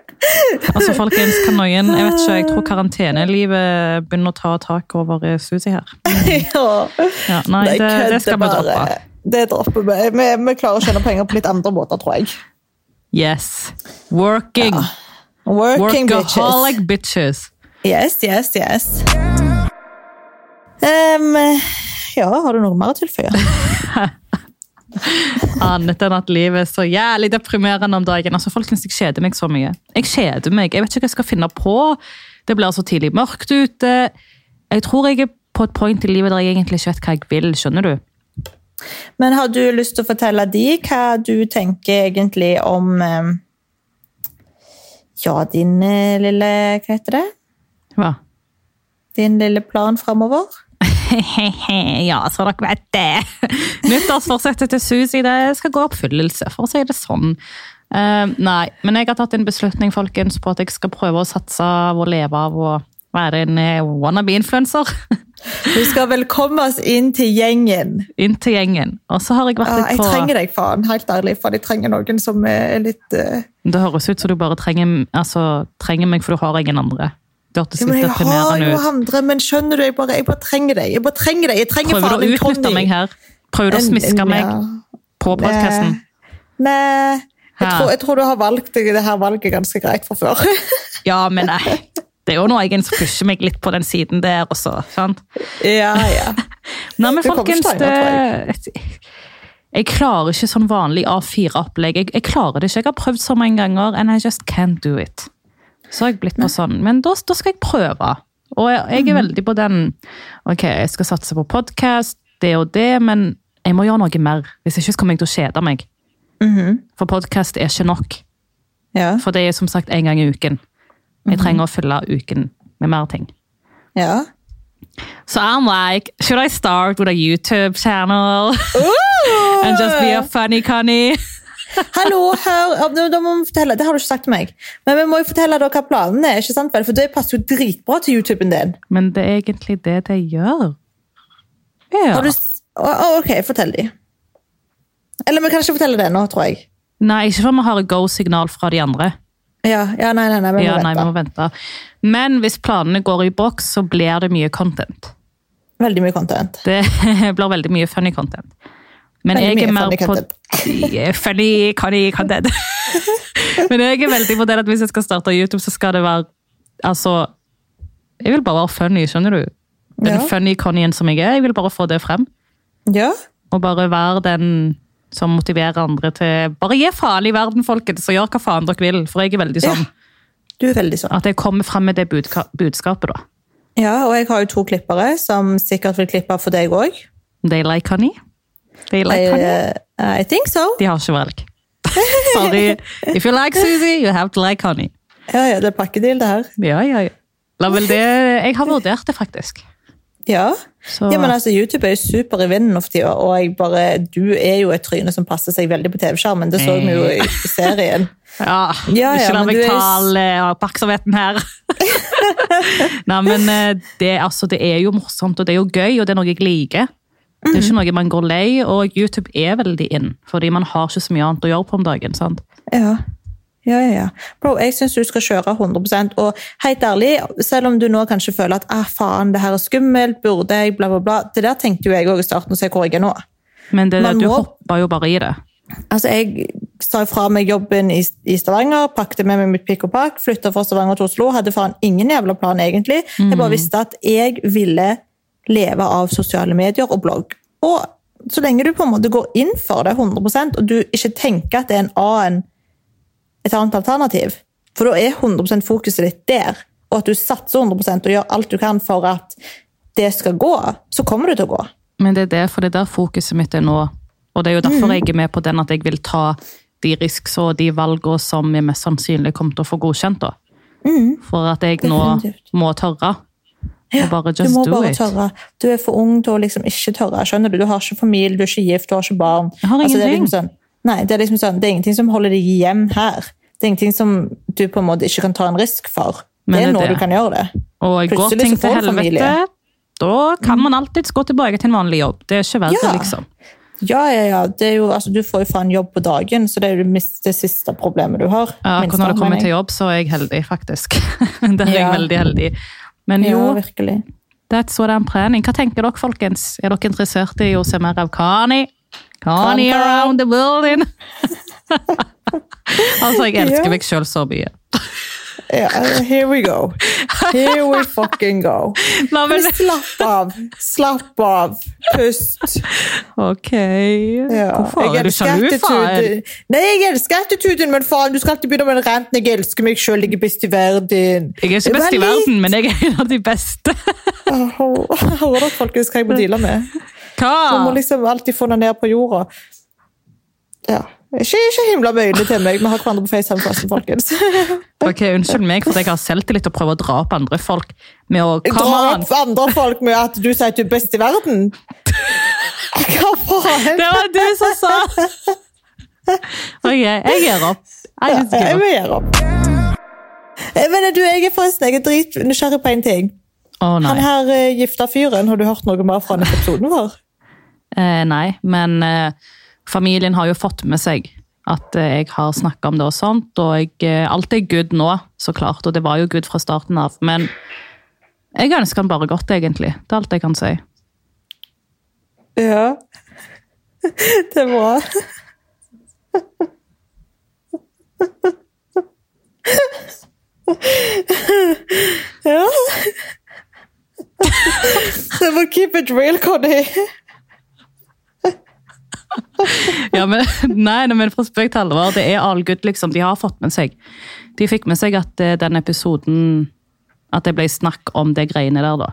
Altså, folkens, kan noen Jeg vet ikke, jeg tror karantenelivet begynner å ta tak over Susi her. ja. Ja, nei, det, det skal vi droppe. Det dropper vi. vi. Vi klarer å tjene penger på litt andre måter, tror jeg. Yes. Working. Working bitches. Workaholic bitches. Yes, yes, yes. Um, ja, har du noe mer å tilføye? Annet enn at livet er så jævlig deprimerende om dagen. Altså, Folkens, jeg kjeder meg så mye. Jeg kjeder meg. Jeg vet ikke hva jeg skal finne på. Det blir så tidlig mørkt ute. Jeg tror jeg er på et point i livet der jeg egentlig ikke vet hva jeg vil. Skjønner du? Men har du lyst til å fortelle de hva du tenker egentlig om eh, Ja, din eh, lille Hva heter det? Hva? Din lille plan framover? ja, så dere vet det. Nyttårsforsettet til Susi det skal gå oppfyllelse, for å si det sånn. Uh, nei, men jeg har tatt en beslutning folkens, på at jeg skal prøve å satse av og leve av å være en eh, wannabe-influencer. Du skal velkommes inn til gjengen. Inn til gjengen. Og så har jeg vært Ja, på... jeg trenger deg, faen. Helt ærlig. For jeg trenger noen som er litt uh... Det høres ut som du bare trenger, altså, trenger meg, for du har ingen andre. Det hørtes litt Jeg deprimerende ut. andre, men skjønner du, jeg bare, jeg bare trenger deg. Jeg bare trenger deg. Jeg trenger Prøver du å utnytte meg her? Prøver du å smiske en- meg ja. på podkasten? Nei. Jeg tror, jeg tror du har valgt det her valget ganske greit fra før. Ja, men nei. Det er jo noen som pusher meg litt på den siden der også. sant? ja, ja. Nei, men folkens, steiner, det, jeg klarer ikke sånn vanlig A4-opplegg. Jeg, jeg klarer det ikke. Jeg har prøvd så mange ganger, and I just can't do it. Så har jeg blitt på sånn, men da, da skal jeg prøve. Og jeg, jeg er veldig på den Ok, jeg skal satse på podkast, det og det, men jeg må gjøre noe mer. Hvis ikke så kommer jeg til å kjede meg. For podkast er ikke nok. ja. For det er som sagt en gang i uken. Jeg trenger å fylle uken med mer ting. ja. So I'm like, should I start with a YouTube channel? And just be a funny conny? Hallo, hør! Da, må vi fortelle, Det har du ikke sagt til meg. Men vi må jo fortelle deg hva planen er, ikke sant vel? for det passer jo dritbra til YouTuben din. Men det er egentlig det det gjør. Ja. Har du, ok, fortell de. Eller vi kan ikke fortelle det nå, tror jeg. Nei, ikke før vi har et go-signal fra de andre. Ja, ja nei, nei, nei, vi må Ja, nei, vi må vente. Men hvis planene går i boks, så blir det mye content. Veldig mye content. Det blir veldig mye funny content. Men jeg er mer på Funny, funny content. Men jeg er veldig på det at hvis jeg skal starte YouTube, så skal det være Altså Jeg vil bare være funny, skjønner du? Den Ja. funny connyen som jeg er. Jeg vil bare få det frem. Ja, Og bare være den som motiverer andre til Bare gi faen i verden, folkens, og gjør hva faen dere vil. For jeg er veldig sånn du er veldig sånn. at jeg kommer frem med det budskapet, da. Ja, og jeg har jo to klippere som sikkert vil klippe for deg òg. They like honey. They like I, honey. uh, I think so. De har ikke valg. Sorry. If you like Susie, you have to like honey. Ja, ja, det er pakkedeal, det her. Ja, ja, ja. La vel det Jeg har vurdert det, faktisk. Ja. Så, ja, men altså, YouTube er jo super i vinden for tida, og jeg bare, du er jo et tryne som passer seg veldig på TV-skjermen. Det så vi jo i serien. ja, Ja, ja, ikke la meg du er- ta eh, oppmerksomheten her. Nei, men eh, det, altså, det er jo morsomt, og det er jo gøy, og det er noe jeg liker. Det er ikke Mhm. noe man går lei, og YouTube er veldig in, fordi man har ikke så mye annet å gjøre på om dagen. sant? Ja. Ja, ja, ja. Bro, jeg syns du skal kjøre 100% Og helt ærlig, selv om du nå kanskje føler at ah, faen, det her er skummelt, burde jeg, bla, bla, bla. Det der tenkte jo jeg òg i starten, og se hvor jeg er nå. Men det, Man du må- hoppa jo bare i det. Altså, Jeg sa fra meg jobben i, i Stavanger, pakket med meg mitt pikk og pakk, flytta fra Stavanger til Oslo. Hadde faen ingen jævla plan, egentlig. Jeg bare visste at jeg ville leve av sosiale medier og blogg. Og så lenge du på en måte går inn for det 100% og du ikke tenker at det er en annen, et annet alternativ, for da er 100 fokuset ditt der, og at du satser 100% og gjør alt du kan for at det skal gå, så kommer det til å gå. Men det er det, for det er der fokuset mitt er nå. Og det er jo Mm. derfor jeg er med på den at jeg vil ta de risks og de valgene som jeg mest sannsynlig kommer til å få godkjent. da. For at jeg nå Mm. Definitivt. må tørre. Ja, bare du må do bare tørre. Du er for ung til å liksom ikke tørre. skjønner Du Du har ikke familie, du er ikke gift, du har ikke barn. Jeg har Altså, det er ingenting. liksom sånn, nei, det er liksom sånn, det er ingenting som holder deg hjem her. Det er ingenting som du på en måte ikke kan ta en risk for. Men det er det er nå du kan gjøre det. Og går ting til helvete, familie. da kan man alltids gå tilbake til en vanlig jobb. Det er ikke verdt Ja. liksom. Ja, ja, ja. Det jo, altså, du får jo faen jobb på dagen, så det er jo det, siste problemet du har. Ja, når det kommer til jobb, så er jeg heldig, faktisk. Der er jeg Ja. veldig heldig. Men jo, Ja, virkelig. that's what I'm planning. Hva tenker dere, folkens? Er dere interessert i å se mer av Kani? Kani Kan, kan. around the building! altså, jeg elsker Ja. meg sjøl så mye. Ja, here we go. Here we fucking go. Men, slapp av. Slapp av. Pust. ok. Ja. Hvorfor? Er du sjalu, far? Nei, jeg elsker attituden, men faen, du skal alltid begynne med den renten Jeg elsker meg sjøl, jeg er best i verden. Jeg er ikke best i verden, men jeg er en av de beste. Hører dere, folkens, hva jeg må deale med? Du må liksom alltid få den ned på jorda. Ja. Ikke, ikke himla bøyelig til meg. Vi har hverandre på FaceTime, forresten, folkens. Ok, Unnskyld meg for at jeg har selvtillit og prøver å dra opp andre folk med å on! opp andre folk med at du sier at du er best i verden. Hva faen? Det var du som sa Ok, jeg gir opp. Jeg Jeg vil gjøre opp. Eh, Men du, jeg er forresten jeg er dritnysgjerrig på en ting. Å Han her uh, gifta fyren, har du hørt noe mer fra den episoden vår? Eh, nei, men eh, familien har jo fått med seg at eh, jeg har snakka om det og sånt, og jeg, eh, alt er good nå, så klart, og det var jo good fra starten av, men jeg ønsker han bare godt, egentlig. Det er alt jeg kan si. Ja. Det er bra. Ja. Det må keep it real, Conny. Ja, men, nei, men fra spøk til alvor, det er all good, liksom. De har fått med seg. De fikk med seg at eh, den episoden At det ble snakk om det greiene der, da.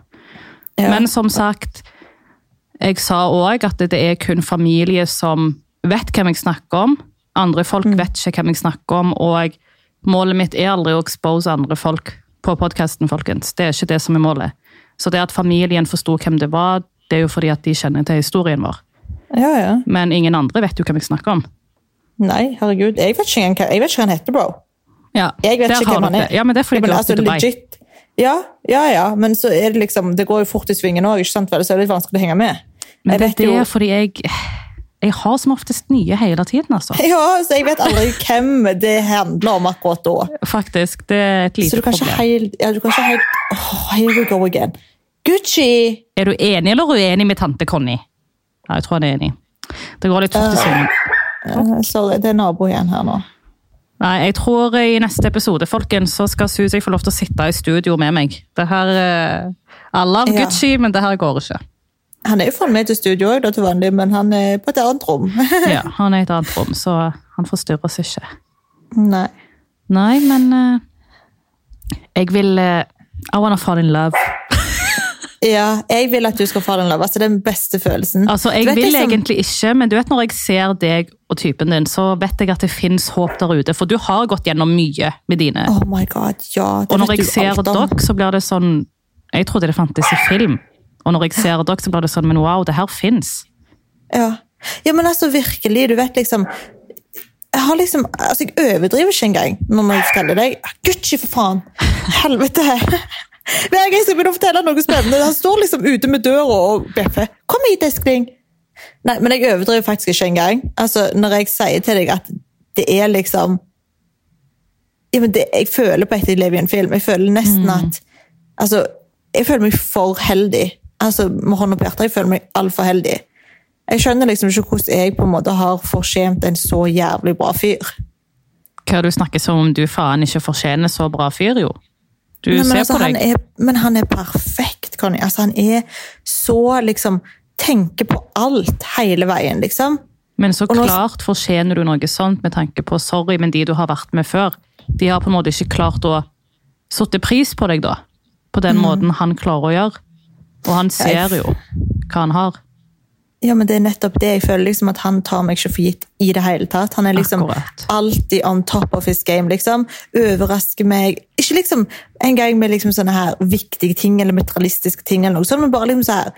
Ja. Men som sagt, jeg sa òg at det er kun familie som vet hvem jeg snakker om. Andre folk vet ikke hvem jeg snakker om, og målet mitt er aldri å expose andre folk på podkasten, folkens. Det er ikke det som er målet. Så det at familien forsto hvem det var, det er jo fordi at de kjenner til historien vår. Ja, ja. Men ingen andre vet jo hvem jeg snakker om. Nei, herregud. Jeg vet ikke engang hva jeg han heter, bro. Ja, Jeg vet ikke hvem han er. det. Ja, men det fordi jeg men har Dubai. legit. Ja, ja, ja, men så er det liksom Det går jo fort i svingen òg, så er det litt vanskelig å henge med. Men Jeg det, er jo- fordi jeg Jeg har som oftest nye hele tiden, altså. Ja, så jeg vet aldri hvem det handler om akkurat da. Faktisk. Det er et Så lite du kan ikke problem. helt ja, du kan ikke helt oh, Here we go again. Gucci! Er du enig eller uenig med tante Conny? Ja, jeg tror han er enig. Det går litt fort i svingen. Eh, sorry, det er nabo igjen her nå. Nei, jeg tror i neste episode folkens, så skal Susi få lov til å sitte i studio med meg. Det her, eh, Alle har Ja. Gucci, men det her går ikke. Han er jo faen med til studio òg, til vanlig, men han er på et annet rom. Ja, Han er i et annet rom, så han forstyrrer oss ikke. Nei. Nei, men uh, Jeg vil uh, I wanna fall in love. Ja, jeg vil at du skal in love. Altså, det er den beste følelsen. Altså, Jeg vet vil liksom- egentlig ikke, men du vet når jeg ser deg og typen din, så vet jeg at det fins håp der ute. For du har gått gjennom mye med dine. Oh my god, ja. Det og når jeg ser dere, så blir det sånn Jeg trodde det fantes i film. Og når jeg ser dere, så blir det sånn Men wow, det her fins. Ja. ja, men altså virkelig, du vet liksom Jeg har liksom, altså jeg overdriver ikke engang når jeg forteller deg. Gucci, for faen! Helvete! Hver gang jeg skal begynne å fortelle noe spennende, han står liksom ute med døra og bjeffer. Kom hit, Eskling! Nei, men jeg overdriver faktisk ikke engang. Altså, når jeg sier til deg at det er liksom ja, men det, Jeg føler på et jeg lever i en film. Jeg føler nesten at altså, Jeg føler meg for heldig. Altså, med hånda på hjertet, jeg føler meg altfor heldig. Jeg skjønner liksom ikke hvordan jeg på en måte har fortjent en så jævlig bra fyr. Hva du snakker som om du faen ikke fortjener så bra fyr, jo. Du Nei, men, ser altså, på han er, men han er perfekt, Conny. Altså, han er så liksom Tenker på alt hele veien, liksom. Men så nå- klart fortjener du noe sånt med tanke på sorry, men de du har vært med før, de har på en måte ikke klart å sette pris på deg, da. På den måten han klarer å gjøre. Og han ser Mm. Jo hva han har. Ja, men det er nettopp det. Jeg føler liksom at han tar meg ikke for gitt i det hele tatt. Han er liksom Akkurat. alltid on top of his game, liksom. Overrasker meg. Ikke liksom en gang med liksom sånne her viktige ting eller materialistiske ting, eller noe sånt, men bare liksom så her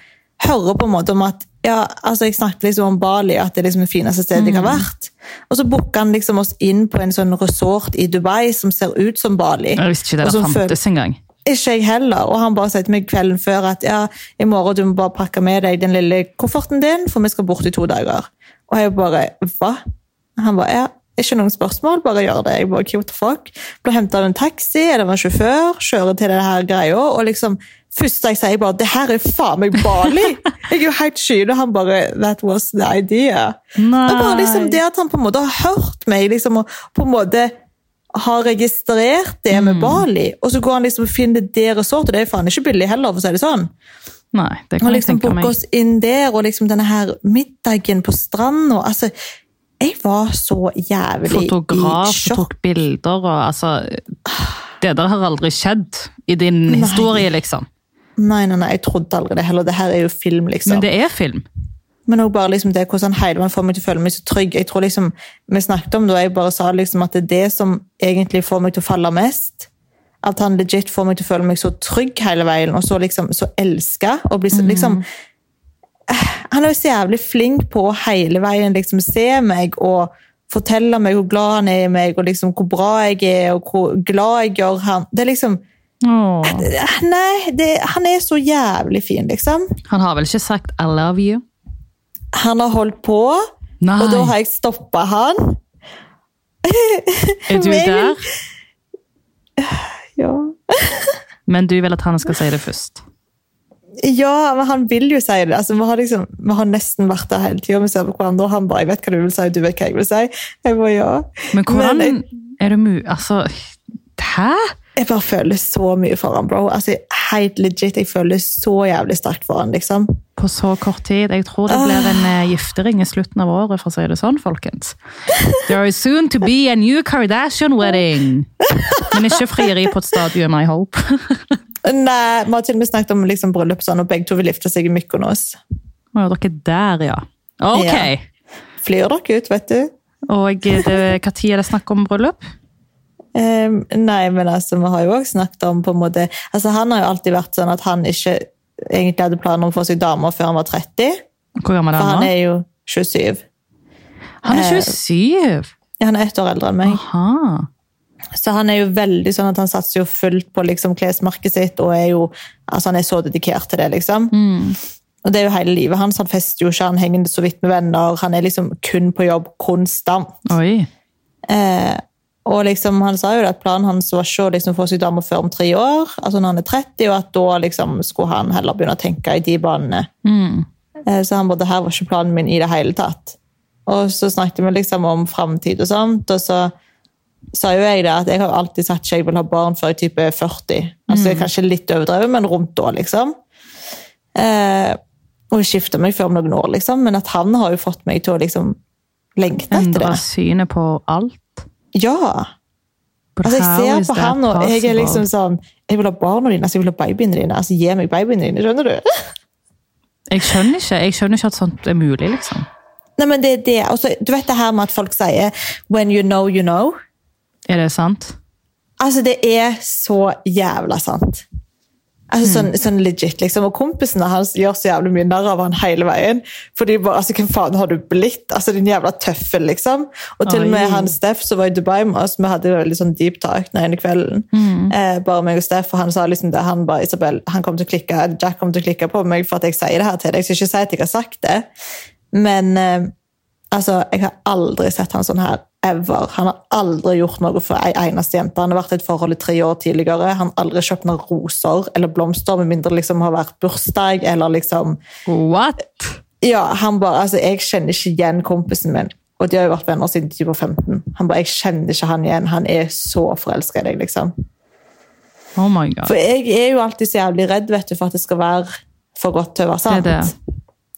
hører på en måte om at ja, altså Jeg snakket liksom om Bali, at det er liksom det fineste stedet jeg har Mm. vært. Og så booka han liksom oss inn på en sånn resort i Dubai som ser ut som Bali. Jeg visste ikke det det fantes engang. Ikke jeg heller. Og han bare sier til meg kvelden før at ja, i morgen du må bare pakke med deg den lille kofferten din, for vi skal bort i to dager. Og jeg bare hva? Han bare ja, ikke noen spørsmål, bare gjør det. Jeg bare what the fuck? Ble henta av en taxi eller en sjåfør, kjører til det her greia, og liksom Først jeg sier, bare det her er faen meg Bali! Jeg er jo helt skyld, og han bare That was the idea. Nei. Er bare liksom det at han på en måte har hørt meg, liksom, og på en måte har registrert det med Bali, og så går han liksom og finner det resortet. Det er faen ikke billig heller, for å si det sånn. Nei, det kan og liksom booke oss inn der, og liksom denne her middagen på stranda. Altså, jeg var så jævlig Fotograf i sjokk. Fotograf tok bilder og altså Det der har aldri skjedd i din Nei. historie, liksom. Nei, nei, nei, jeg trodde aldri det heller. Det her er jo film, liksom. Men det er film. Men også bare liksom det hvordan veien får meg til å føle meg så trygg. Jeg tror liksom, Vi snakket om det, og jeg bare sa liksom at det er det som egentlig får meg til å falle mest. At han legit får meg til å føle meg så trygg hele veien, og så liksom så elska. Og bli så, liksom, han er jo så jævlig flink på å hele veien liksom se meg og fortelle meg hvor glad han er i meg, og liksom hvor bra jeg er, og hvor glad jeg gjør han. Det er liksom Oh. Nei, det, han er så jævlig fin, liksom. Han har vel ikke sagt 'I love you'? Han har holdt på, Nei. og da har jeg stoppa han. Er du Men der? Ja. Men du vil at han skal si det først? Ja, men han vil jo si det. Altså, vi, har liksom, vi har nesten vært der hele tida. Vi ser på hverandre, og han bare 'Jeg vet hva du vil si, du vet hva jeg vil si'. Jeg bare, ja. Men hvordan Men er det mulig Altså Hæ? Jeg bare føler så mye for han, bro. Altså, helt legit, jeg føler så jævlig sterkt for han, liksom. På så kort tid. Jeg tror det blir en eh, giftering i slutten av året, for å si det sånn, folkens. There is soon to be a new Kardashian wedding. Men ikke frieri på et stadium, I hope. Nei, Vi har til og med snakket om liksom, bryllup sånn, og begge to vil gifte seg i Mykonos. Å, ja, dere er der, ja. Ok. Ja. Flyr dere ut, vet du? Og når tid er det snakk om bryllup? Ehm, nei, men altså, vi har jo også snakket om på en måte altså Han har jo alltid vært sånn at han ikke egentlig hadde planer om å få seg damer før han var 30. Hvor gammel er For han han er jo 27. Han er eh, 27! Ja, Han er ett år eldre enn meg. Aha. Så han er jo veldig sånn at han satser jo fullt på liksom klesmerket sitt, og er jo, altså han er så dedikert til det, liksom. Og det er jo hele livet hans. Han fester jo ikke, han henger så vidt med venner. Han er liksom kun på jobb konstant. Oi. Eh, og liksom, han sa jo at planen hans var ikke å liksom få seg dame før om tre år, altså når han er 30, og at da liksom skulle han heller begynne å tenke i de banene. Mm. Eh, så han bare, det her var ikke planen min i det hele tatt. Og så snakket vi liksom om fremtid og sånt, og så sa jo jeg det at jeg har alltid sagt at jeg vil ha barn før jeg type er 40. Altså kanskje litt overdrevet, men rundt da, liksom. Eh, og skifta meg før om noen år, liksom, men at han har jo fått meg til å liksom lengte etter Endre det. synet på alt. Ja! But Altså, jeg ser på han, og jeg er liksom sånn Jeg vil ha barna dine, altså jeg vil ha babyene dine. altså Gi meg babyene dine, skjønner du? Jeg skjønner ikke jeg skjønner ikke at sånt er mulig, liksom. Nei, men det er det. Altså, du vet det her med at folk sier 'when you know, you know'? Er det sant? Altså, det er så jævla sant. Altså, sånn, sånn legit, liksom. Og kompisene hans gjør så jævlig mye narr av han hele veien. For de bare altså, Hvem faen har du blitt? Altså, Din jævla tøffel, liksom. Og til og med han Steff som var i Dubai med oss, vi hadde jo veldig sånn deep talk den ene kvelden. Eh, bare meg og Steff, og han sa liksom det. Han bare, Isabel, han kom til å klikke, Jack kommer til å klikke på meg for at jeg sier det her til deg. Jeg skal ikke si at jeg har sagt det, men eh, altså, jeg har aldri sett han sånn her ever. Han har aldri gjort noe for ei eneste jente. Han har vært i et forhold i tre år tidligere. Han har aldri kjøpt noen roser eller blomster, med mindre det liksom har vært bursdag eller liksom What? Ja, han bare, altså, Jeg kjenner ikke igjen kompisen min. Og de har jo vært venner siden de var 15. Han bare, Jeg kjenner ikke han igjen. Han er så forelska i deg, liksom. Oh my god. For jeg er jo alltid så jævlig redd vet du, for at det skal være for godt til å være sant. Det er det.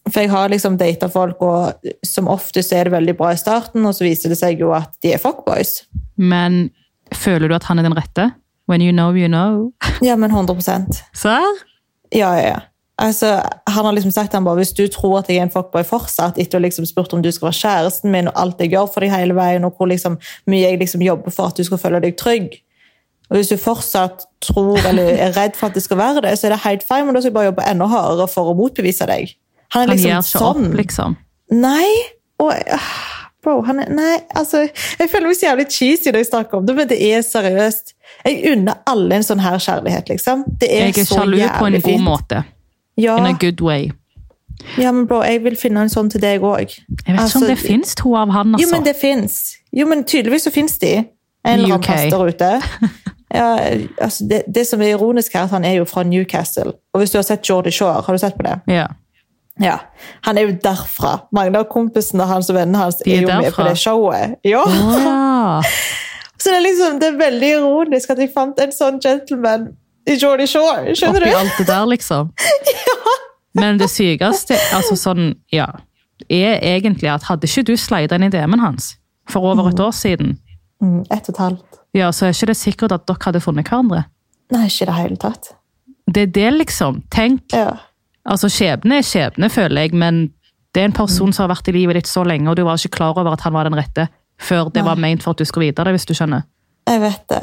For jeg har liksom data folk, og som oftest er det veldig bra i starten, og så viser det seg jo at de er fuckboys. Men føler du at han er den rette? When you know, you know. Ja, men 100% Serr? Ja, ja, ja. Altså, han har liksom sagt han bare, hvis du tror at jeg er en fuckboy fortsatt, etter å liksom spurt om du skal være kjæresten min, og alt jeg gjør for deg hele veien, og hvor liksom mye jeg liksom jobber for at du skal føle deg trygg, og hvis du fortsatt tror eller er redd for at det skal være det, så er det helt feil, men da skal jeg bare jobbe enda hardere for å motbevise deg. Han er Han liksom gir ikke sånn. opp, liksom. Nei. Og, ah, bro, han er, nei, altså, jeg føler meg så jævlig cheesy når jeg snakker om det, men det er seriøst. Jeg unner alle en sånn her kjærlighet, liksom. Det er, Jeg er så sjalu på en god fint. måte. Ja, In a good way. ja, men bro, jeg vil finne en sånn til deg òg. Jeg vet ikke om det fins to av han, altså. Jo, altså. men det fins. Jo, men tydeligvis så fins de. En eller annen plass der ute. Ja, altså det, det som er ironisk her, er at han er jo fra Newcastle. Og hvis du har sett Geordie Shore, har du sett på det? Ja. Ja. Han er jo derfra. Mange av kompisene hans og vennene hans er er, jo med på det showet. Ja. Ja. Så det er liksom, det er veldig ironisk at jeg fant en sånn gentleman i Jordy Shore. Skjønner Oppi du? alt det der, liksom. ja. Men det sykeste altså sånn, ja, er egentlig at hadde ikke du slida inn i DM-en hans for over et år siden, Mm, ett og et halvt. ja, så er ikke det sikkert at dere hadde funnet hverandre. Nei, ikke i det hele tatt. Det er det, liksom. Tenk. Ja. Altså, skjebne er skjebne, føler jeg, men det er en person som har vært i livet ditt så lenge, og du var ikke klar over at han var den rette før det Nei. var ment for at du skulle vite det, hvis du skjønner. Jeg vet det.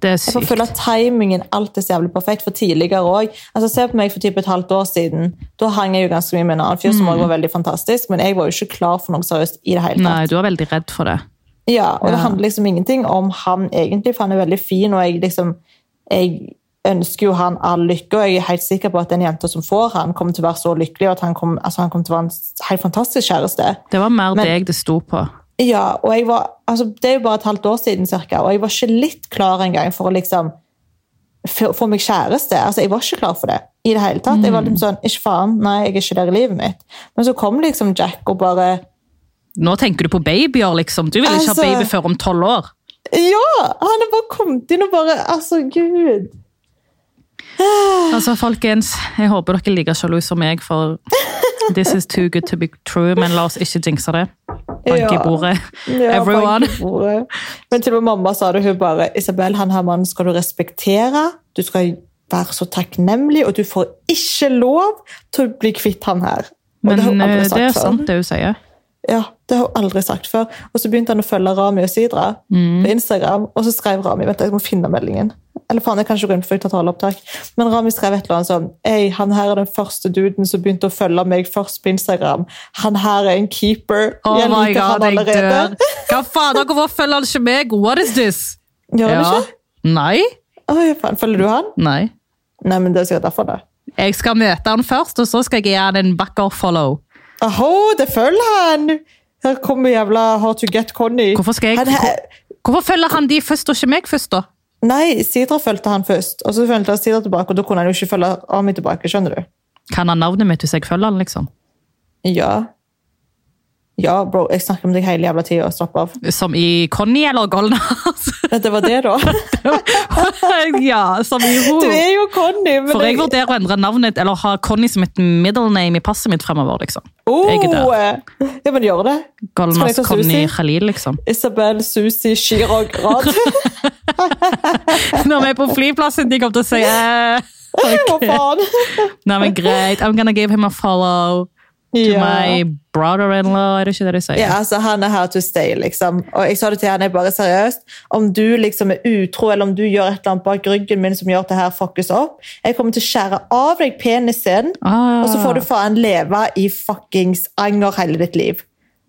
Det er Jeg får føle at timingen alt er så jævlig perfekt for tidligere òg. Altså, se på meg for typ et halvt år siden. Da hang jeg jo ganske mye med en annen fyr som også var veldig fantastisk, men jeg var jo ikke klar for noe seriøst i det hele tatt. Nei, du var veldig redd for det. Ja, og det handler liksom ingenting om han egentlig, for han er veldig fin, og jeg liksom jeg ønsker jo han all lykke, og jeg er helt sikker på at den jenta som får han, kommer til å være så lykkelig, og at han kommer, altså kom til å være en helt fantastisk kjæreste. Det var mer Men- deg det sto på. Ja, og jeg var, altså Det er jo bare et halvt år siden, cirka, og jeg var ikke litt klar engang for å liksom få meg kjæreste. Altså, Jeg var ikke klar for det i det hele tatt. Jeg var liksom sånn, Ikke faen, nei, jeg er ikke der i livet mitt. Men så kom liksom Jack og bare Nå tenker du på babyer, liksom. Du vil ikke Altså- ha baby før om tolv år. Ja! Han er bare kommet inn og bare Altså, gud. Altså, folkens, jeg håper dere er like sjalu som meg, for this is too good to be true, men la oss ikke jinxe det. Bank i bordet. Ja, Everyone. i bordet. Men til og med mamma sa det, hun bare Isabel, han her mannen skal du respektere. Du skal være så takknemlig, og du får ikke lov til å bli kvitt han her. Og Men det eh, det er sant, det hun sier. Ja, det har hun aldri sagt før. Og så begynte han å følge Rami og Sidra Mm. på Instagram, og så skrev Rami Vent, jeg må finne meldingen. Eller faen, jeg kan ikke gå inn for taleopptak. Men Rami skrev et eller annet sånn Ei, han her er den første duden som begynte å følge meg først på Instagram. Han her er en keeper. Oh jeg liker god, han allerede. Hva faen, hvorfor følger han ikke meg? What is this? Gjør han ikke? Nei? Oi, faen, følger du han? Nei. Nei, men det er sikkert derfor det. Jeg skal møte han først, og så skal jeg gi han en backer follow. Aho, det følger han! Her kommer jævla How to get Conny. Hvorfor jeg... Han hvor, Hvorfor følger han de først, og ikke meg først, da? Nei, Sidra fulgte han først, og så fulgte han Sidra tilbake, og da kunne han jo ikke følge Ami tilbake, skjønner du? Kan han navnet mitt hvis jeg følger han, liksom? Ja. Ja, bro, jeg snakker om deg hele jævla tida, slapp av. Som i Conny eller Golnas? Det var det, da. ja, som i hun. Du er jo Conny, For jeg vurderer å endre navnet, eller ha Conny som et middle name i passet mitt fremover, liksom. oh, jeg er der. Ja, men gjør det. Golnas Conny Khalil, liksom. Isabel, Susi, Chirag, Rad. Når vi er på flyplassen, de kommer til å si eh, Hva faen? Nei, men greit, I'm gonna give him a follow to Ja. my brother-in-law, er det ikke det de sier? Ja, altså Han er her to stay, liksom. Og jeg sa det til han, jeg bare seriøst. Om du liksom er utro, eller om du gjør et eller annet bak ryggen min som gjør at det her fuckes opp, jeg kommer til å skjære av deg penisen, Ah. og så får du faen leve i fuckings anger hele ditt liv.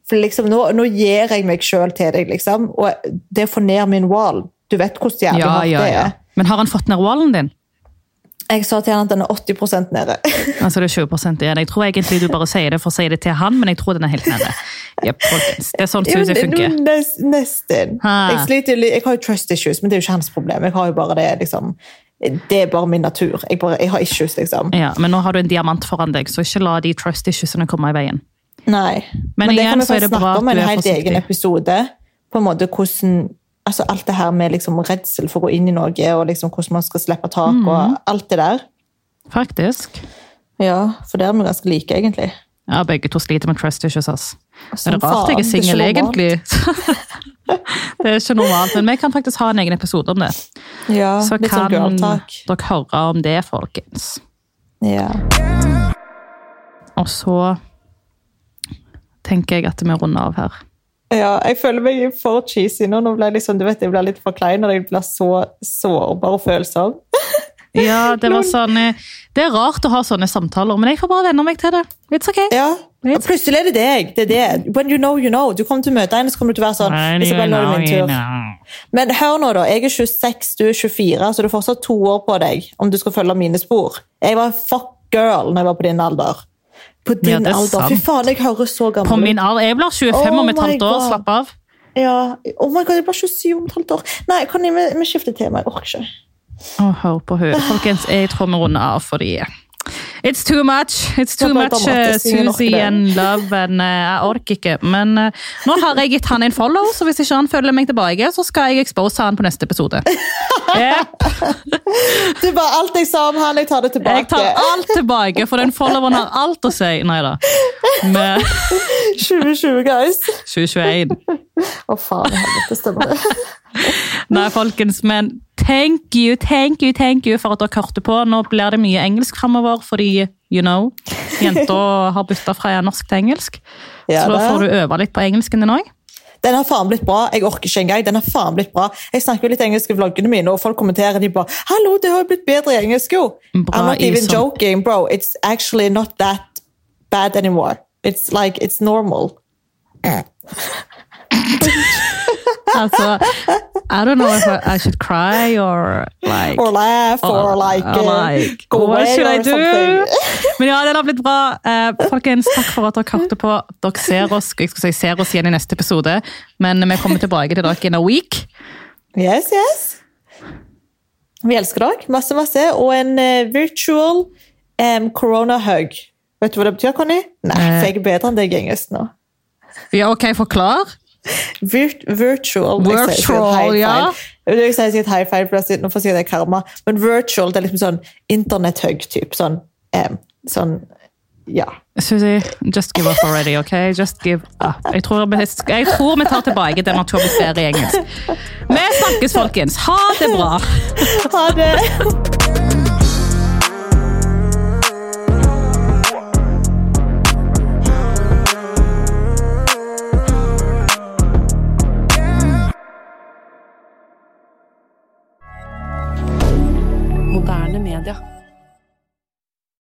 For liksom, nå, nå gir jeg meg sjøl til deg, liksom. Og det å få ned min wall Du vet hvordan jævlig ja, hardt ja, det er. Men har han fått ned wallen din? Jeg sa til han at den er 80% nede. Altså det er 20% igjen. Jeg tror egentlig du bare sier det for å si det til han, men jeg tror den er helt nede. Yep. Det er sånn som det- funker. nest- Nesten. Jeg, sliter, jeg har jo trust issues, men det er jo ikke hans problem. Jeg har jo bare det, liksom. Det er bare min natur. Jeg, bare, jeg har issues, liksom. Ja, men nå har du en diamant foran deg, så ikke la de trust issuesene komme i veien. Nei. Men Men, det igjen kan vi snakke om i en helt egen episode. På en måte hvordan altså Alt det her med liksom redsel for å gå inn i noe, og liksom hvordan man skal slippe tak, mm. og alt det der. Faktisk. Ja, For det er vi ganske like, egentlig. Ja, begge to sliter med trust issues, ass. Er det rart faen, er er singel, egentlig? det er ikke normalt, men vi kan faktisk ha en egen episode om det. Ja, Så Litt sånn kan girl-talk. dere høre om det, folkens. Ja. Og så tenker jeg at vi runder av her. Ja, jeg føler meg for cheesy nå. Nå ble jeg liksom, du vet, jeg ble litt for klein og jeg blir så sårbar og følsom. Ja, det var sånn eh, Det er rart å ha sånne samtaler, men jeg får bare venne meg til det. It's okay. Ja, og Plutselig er det deg. det er det. When you know, you know. Du kommer til å møte en, så kommer du til å være sånn you Isabel, nå er det min you tur. know. Men hør nå, da. Jeg er 26, du er 24, så du har fortsatt to år på deg om du skal følge mine spor. Jeg var fuck girl når jeg var på din alder. På din Ja, er alder. Fy faen, jeg høres så gammel ut. På min alder. Jeg blir 25 Oh om et halvt år. Slapp av. Ja. Oh my god, jeg blir 27 om et halvt år. Nei, kan jeg, vi, vi skifter tema? Jeg orker ikke. Å, hør på henne. Folkens, jeg tror vi runder av for fordi It's too much. It's too much uh, Susie and love, and uh, jeg orker ikke. Men uh, nå har jeg gitt han en follow, så hvis ikke han følger meg tilbake, så skal jeg expose han på neste episode. Yep. du bare alt jeg sa om han, jeg tar det tilbake. Jeg tar alt tilbake, for den followeren har alt å si. Nei da. 2020, guys. 2021. Å, faen i helvete, stemmer det. Nei, folkens, men thank you, thank you, thank you for at dere hørte på. Nå blir det mye engelsk framover, fordi, you know, jenta har bytta fra norsk til engelsk. Ja, Så da får du øve litt på engelsken din òg. Den har faen blitt bra. Jeg orker ikke engang. Den har faen blitt bra. Jeg snakker jo litt engelsk i vloggene mine, og folk kommenterer de bare 'Hallo, det har jo blitt bedre i engelsk, jo'. Bra, I'm not even joking, bro. It's actually not that bad anymore. It's like, it's normal. Altså, I don't know if I, I should cry or like Or laugh, or or- like, or uh, like, go what should I do? Men ja, den har blitt bra. Eh, folkens, takk for at dere hørte på. Dere ser oss jeg skal si ser oss igjen i neste episode, men vi kommer tilbake til dere in a week. Yes, yes. Vi elsker dere masse, masse. Og en eh, virtual um, corona-hug. Vet du hva det betyr, Conny? Nei, Eh. for jeg er bedre enn deg i engelsk nå. Ja, ok, forklar. Virt virtual Virtual, ja. Jeg sikkert helt feil, for jeg nå får jeg si det er karma. Men virtual det er liksom sånn internett-hug-typ. Sånn, em, sånn Ja. Susie, just give up already, ok? Just give up. Jeg tror vi, jeg tror vi tar tilbake den at du har i engelsk. Vi snakkes, folkens. Ha det bra. Ha det!